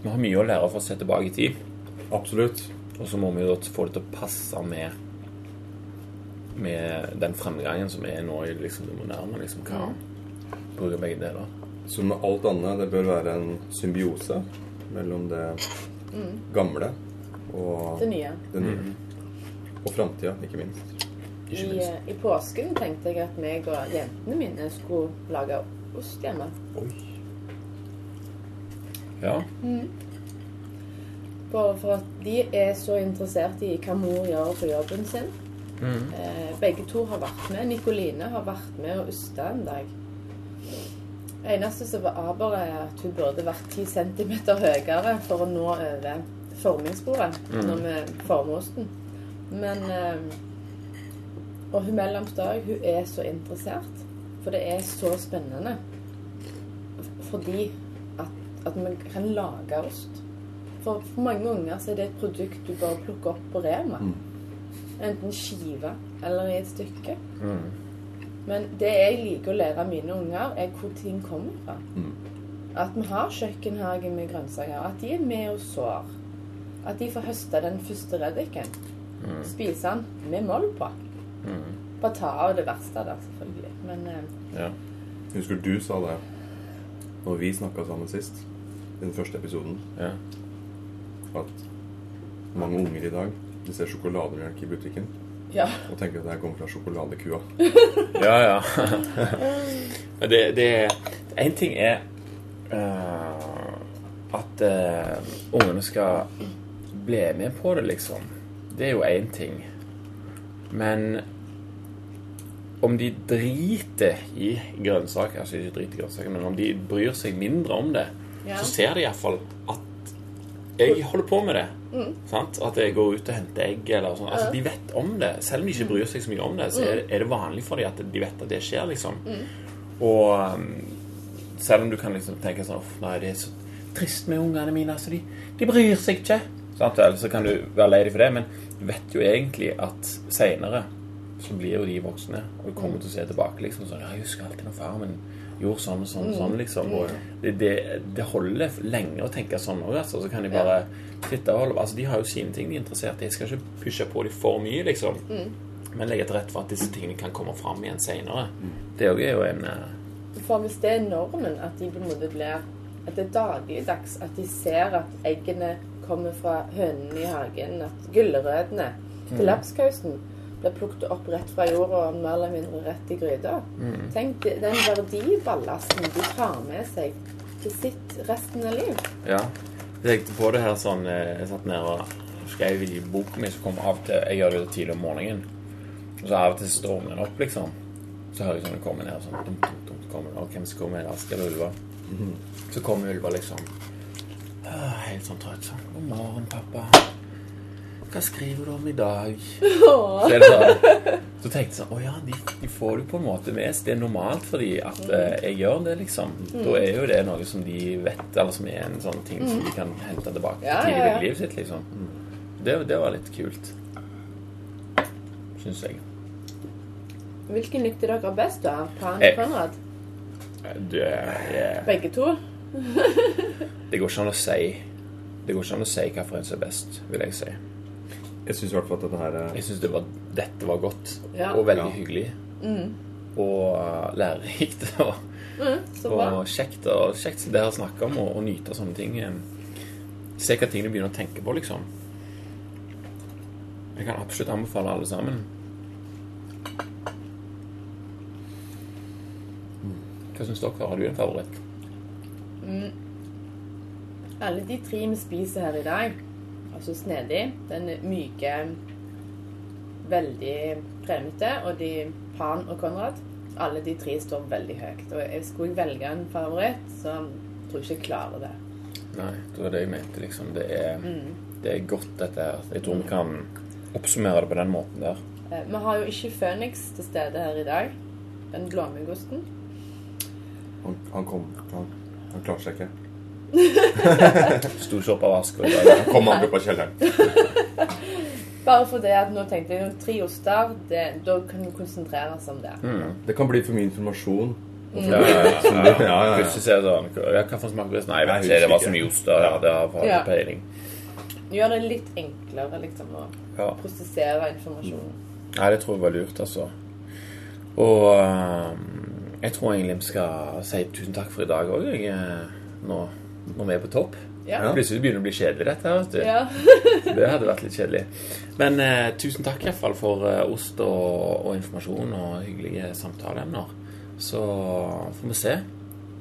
Speaker 1: vi har mye å lære for å se tilbake i tid.
Speaker 2: Absolutt.
Speaker 1: Og så må vi jo få det til å passe med med den fremgangen som er nå i liksom det moderne. liksom hva Bruke begge deler.
Speaker 2: Så med alt annet, det bør være en symbiose mellom det gamle og
Speaker 3: Det nye.
Speaker 2: det nye. Og framtida, ikke minst.
Speaker 1: Ikke
Speaker 3: I,
Speaker 1: minst.
Speaker 3: eh, I påsken tenkte jeg at meg og jentene mine skulle lage ost hjemme.
Speaker 1: Oi. Ja.
Speaker 3: Bare for at de er så interessert i hva mor gjør på jobben sin.
Speaker 1: Mm.
Speaker 3: Begge to har vært med. Nikoline har vært med og usta en dag. Det eneste som var aber, er at hun burde vært 10 cm høyere for å nå over formingsbordet når vi former osten. Men eh, Og hun mellomst òg, hun er så interessert. For det er så spennende. Fordi at, at vi kan lage ost. For, for mange unger så er det et produkt du bare plukker opp på Rema. Enten skive eller i et stykke.
Speaker 1: Mm.
Speaker 3: Men det jeg liker å lære mine unger, er hvor ting kommer fra. At vi har kjøkkenhage med grønnsaker. At de er med og sår. At de får høste den første reddiken. Spise den med moll på. Bare ta av det verste der, selvfølgelig. Men eh,
Speaker 1: ja.
Speaker 2: Husker du sa det når vi snakka sammen sist, i den første episoden,
Speaker 1: Ja.
Speaker 2: at mange unger i dag de ser sjokolademelk i butikken
Speaker 3: ja.
Speaker 2: og tenker at det her kommer fra sjokoladekua.
Speaker 1: Ja, ja. Men det, det En ting er uh, at uh, ungene skal bli med på det, liksom. Det er jo én ting. Men om de driter i grønnsaker Altså ikke driter i grønnsaker, men om de bryr seg mindre om det,
Speaker 3: Ja.
Speaker 1: så ser de iallfall jeg holder på med det. Sant? At jeg går ut og henter egg. Eller sånn. Altså, de vet om det. Selv om de ikke bryr seg så mye om det, så er, er det vanlig for dem at de vet at det skjer. liksom. Og um, selv om du kan liksom tenke sånn Uff, nei, det er så trist med ungene mine. altså De, de bryr seg ikke. Sant? Eller så kan du være lei deg for det, men du vet jo egentlig at seinere så blir jo de voksne, og du kommer til å se tilbake liksom sånn Ja, jeg husker alltid når faren min gjorde sånn og sånn sånn, liksom. Og det, det, det holder lenge å tenke sånn òg, altså. Så kan de bare sitte og holde Altså, de har jo sine ting de er interessert i. Jeg skal ikke pushe på dem for mye, liksom. Men legge til rette for at disse tingene kan komme fram igjen seinere. Det òg er jo en eh,
Speaker 3: For hvis det er normen, at de på en måte blir At det er dagligdags at de ser at eggene kommer fra hønene i hagen, at gulrøttene til lapskausen blir plukket opp rett fra jorda og mer eller mindre rett i gryta. Tenk den verdiballasten de tar med seg til sitt resten av liv.
Speaker 1: Ja. Jeg tenkte på det her sånn eh, Jeg satt nede og skrev i boken min, så kom av og til Jeg gjør det tidlig om morgenen. Og så av og til stormer den opp, liksom. Så hører jeg sånn det kommer ned sånn dum, dum, dum, kommer. Og hvem som kommer? Asker eller Ulva? Så kommer Ulva liksom ah, helt sånn trøtt sånn. God morgen, pappa. Hva skriver du om i dag? Så, det sånn, så tenkte jeg sånn Å ja, de, de får det på en måte med seg. Det er normalt for dem at eh, jeg gjør det, liksom. Da er jo det noe som de vet, eller som er en sånn ting som de kan hente tilbake
Speaker 3: Ja,
Speaker 1: tidlig
Speaker 3: ja, ja.
Speaker 1: i livet sitt, liksom. Det, det var litt kult. Syns jeg.
Speaker 3: Hvilken likte dere best, da?
Speaker 1: Eh.
Speaker 3: og Konrad?
Speaker 1: Er-
Speaker 3: Begge to?
Speaker 1: det går ikke an å si Det går ikke an å si hvilken som er best, vil jeg si.
Speaker 2: Jeg syns i hvert fall at dette her er
Speaker 1: Jeg syns det var, dette var godt
Speaker 3: Ja.
Speaker 1: og veldig
Speaker 2: Ja.
Speaker 1: hyggelig. Og uh, lærerikt. Og,
Speaker 3: Mm,
Speaker 1: og kjekt og kjekt det å snakke om og, og nyte sånne ting. eh, Se hva ting du begynner å tenke på, liksom. Jeg kan absolutt anbefale alle sammen. Hva syns dere? Har du en favoritt?
Speaker 3: Alle de tre vi spiser her i dag, altså snedig, den myke, veldig kremete, og de Pan og Konrad, alle de tre står veldig høyt. Og jeg skulle jeg velge en favoritt, så tror jeg ikke jeg klarer det.
Speaker 1: Nei, det var det jeg mente, liksom. Det er, det er godt, dette her. Jeg tror vi kan oppsummere det på den måten der.
Speaker 3: Eh, Vi har jo ikke Phoenix til stede her i dag, den blåmuggosten.
Speaker 2: Han, han kom Han, han klarte seg ikke.
Speaker 1: Sto ikke opp vask
Speaker 2: Han kom opp av kjelleren.
Speaker 3: Bare fordi at nå tenkte jeg tre oster, det, da kan du konsentrere oss om det.
Speaker 2: Det kan bli for mye informasjon.
Speaker 1: Ja, ja, ja. Plutselig ser jeg sånn Hva for smak best? Nei, jeg vet
Speaker 2: Jeg
Speaker 1: ikke. Det var så mye
Speaker 2: oster.
Speaker 1: ost. Ja, det har jeg
Speaker 3: Ja.
Speaker 1: ikke peiling.
Speaker 3: Gjør det litt enklere liksom å
Speaker 1: Ja.
Speaker 3: prosessere informasjonen.
Speaker 1: Nei, det tror jeg var lurt, altså. Og eh, jeg tror egentlig vi skal si tusen takk for i dag òg, jeg. eh, Nå, når vi er på topp.
Speaker 3: Ja.
Speaker 1: Plutselig begynner det å bli kjedelig, dette vet du.
Speaker 3: Ja.
Speaker 1: Det hadde vært litt kjedelig. Men eh, tusen takk i hvert fall for eh, ost og, og informasjon og hyggelige samtaleemner. Så får vi se.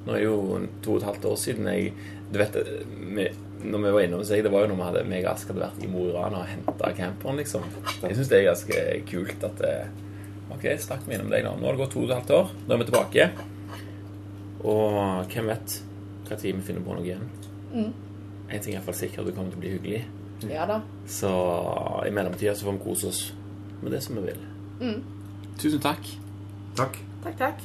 Speaker 1: Nå er det jo to og et halvt år siden jeg Du vet, eh, vi, når vi var innom hos deg, det var jo når vi hadde, meg og Ask hadde vært i Mo i Rana og henta camperen, liksom. Jeg syns det er ganske kult at det, Ok, stakk vi innom deg nå. Nå har det gått to og et halvt år. Nå er vi tilbake. Og hvem vet hva tid vi finner på noe igjen. En ting er iallfall sikkert, det kommer til å bli hyggelig.
Speaker 3: ja da.
Speaker 1: Så i mellomtida så får vi kose oss med det som vi vil. Tusen takk.
Speaker 2: Takk.
Speaker 3: Takk, takk.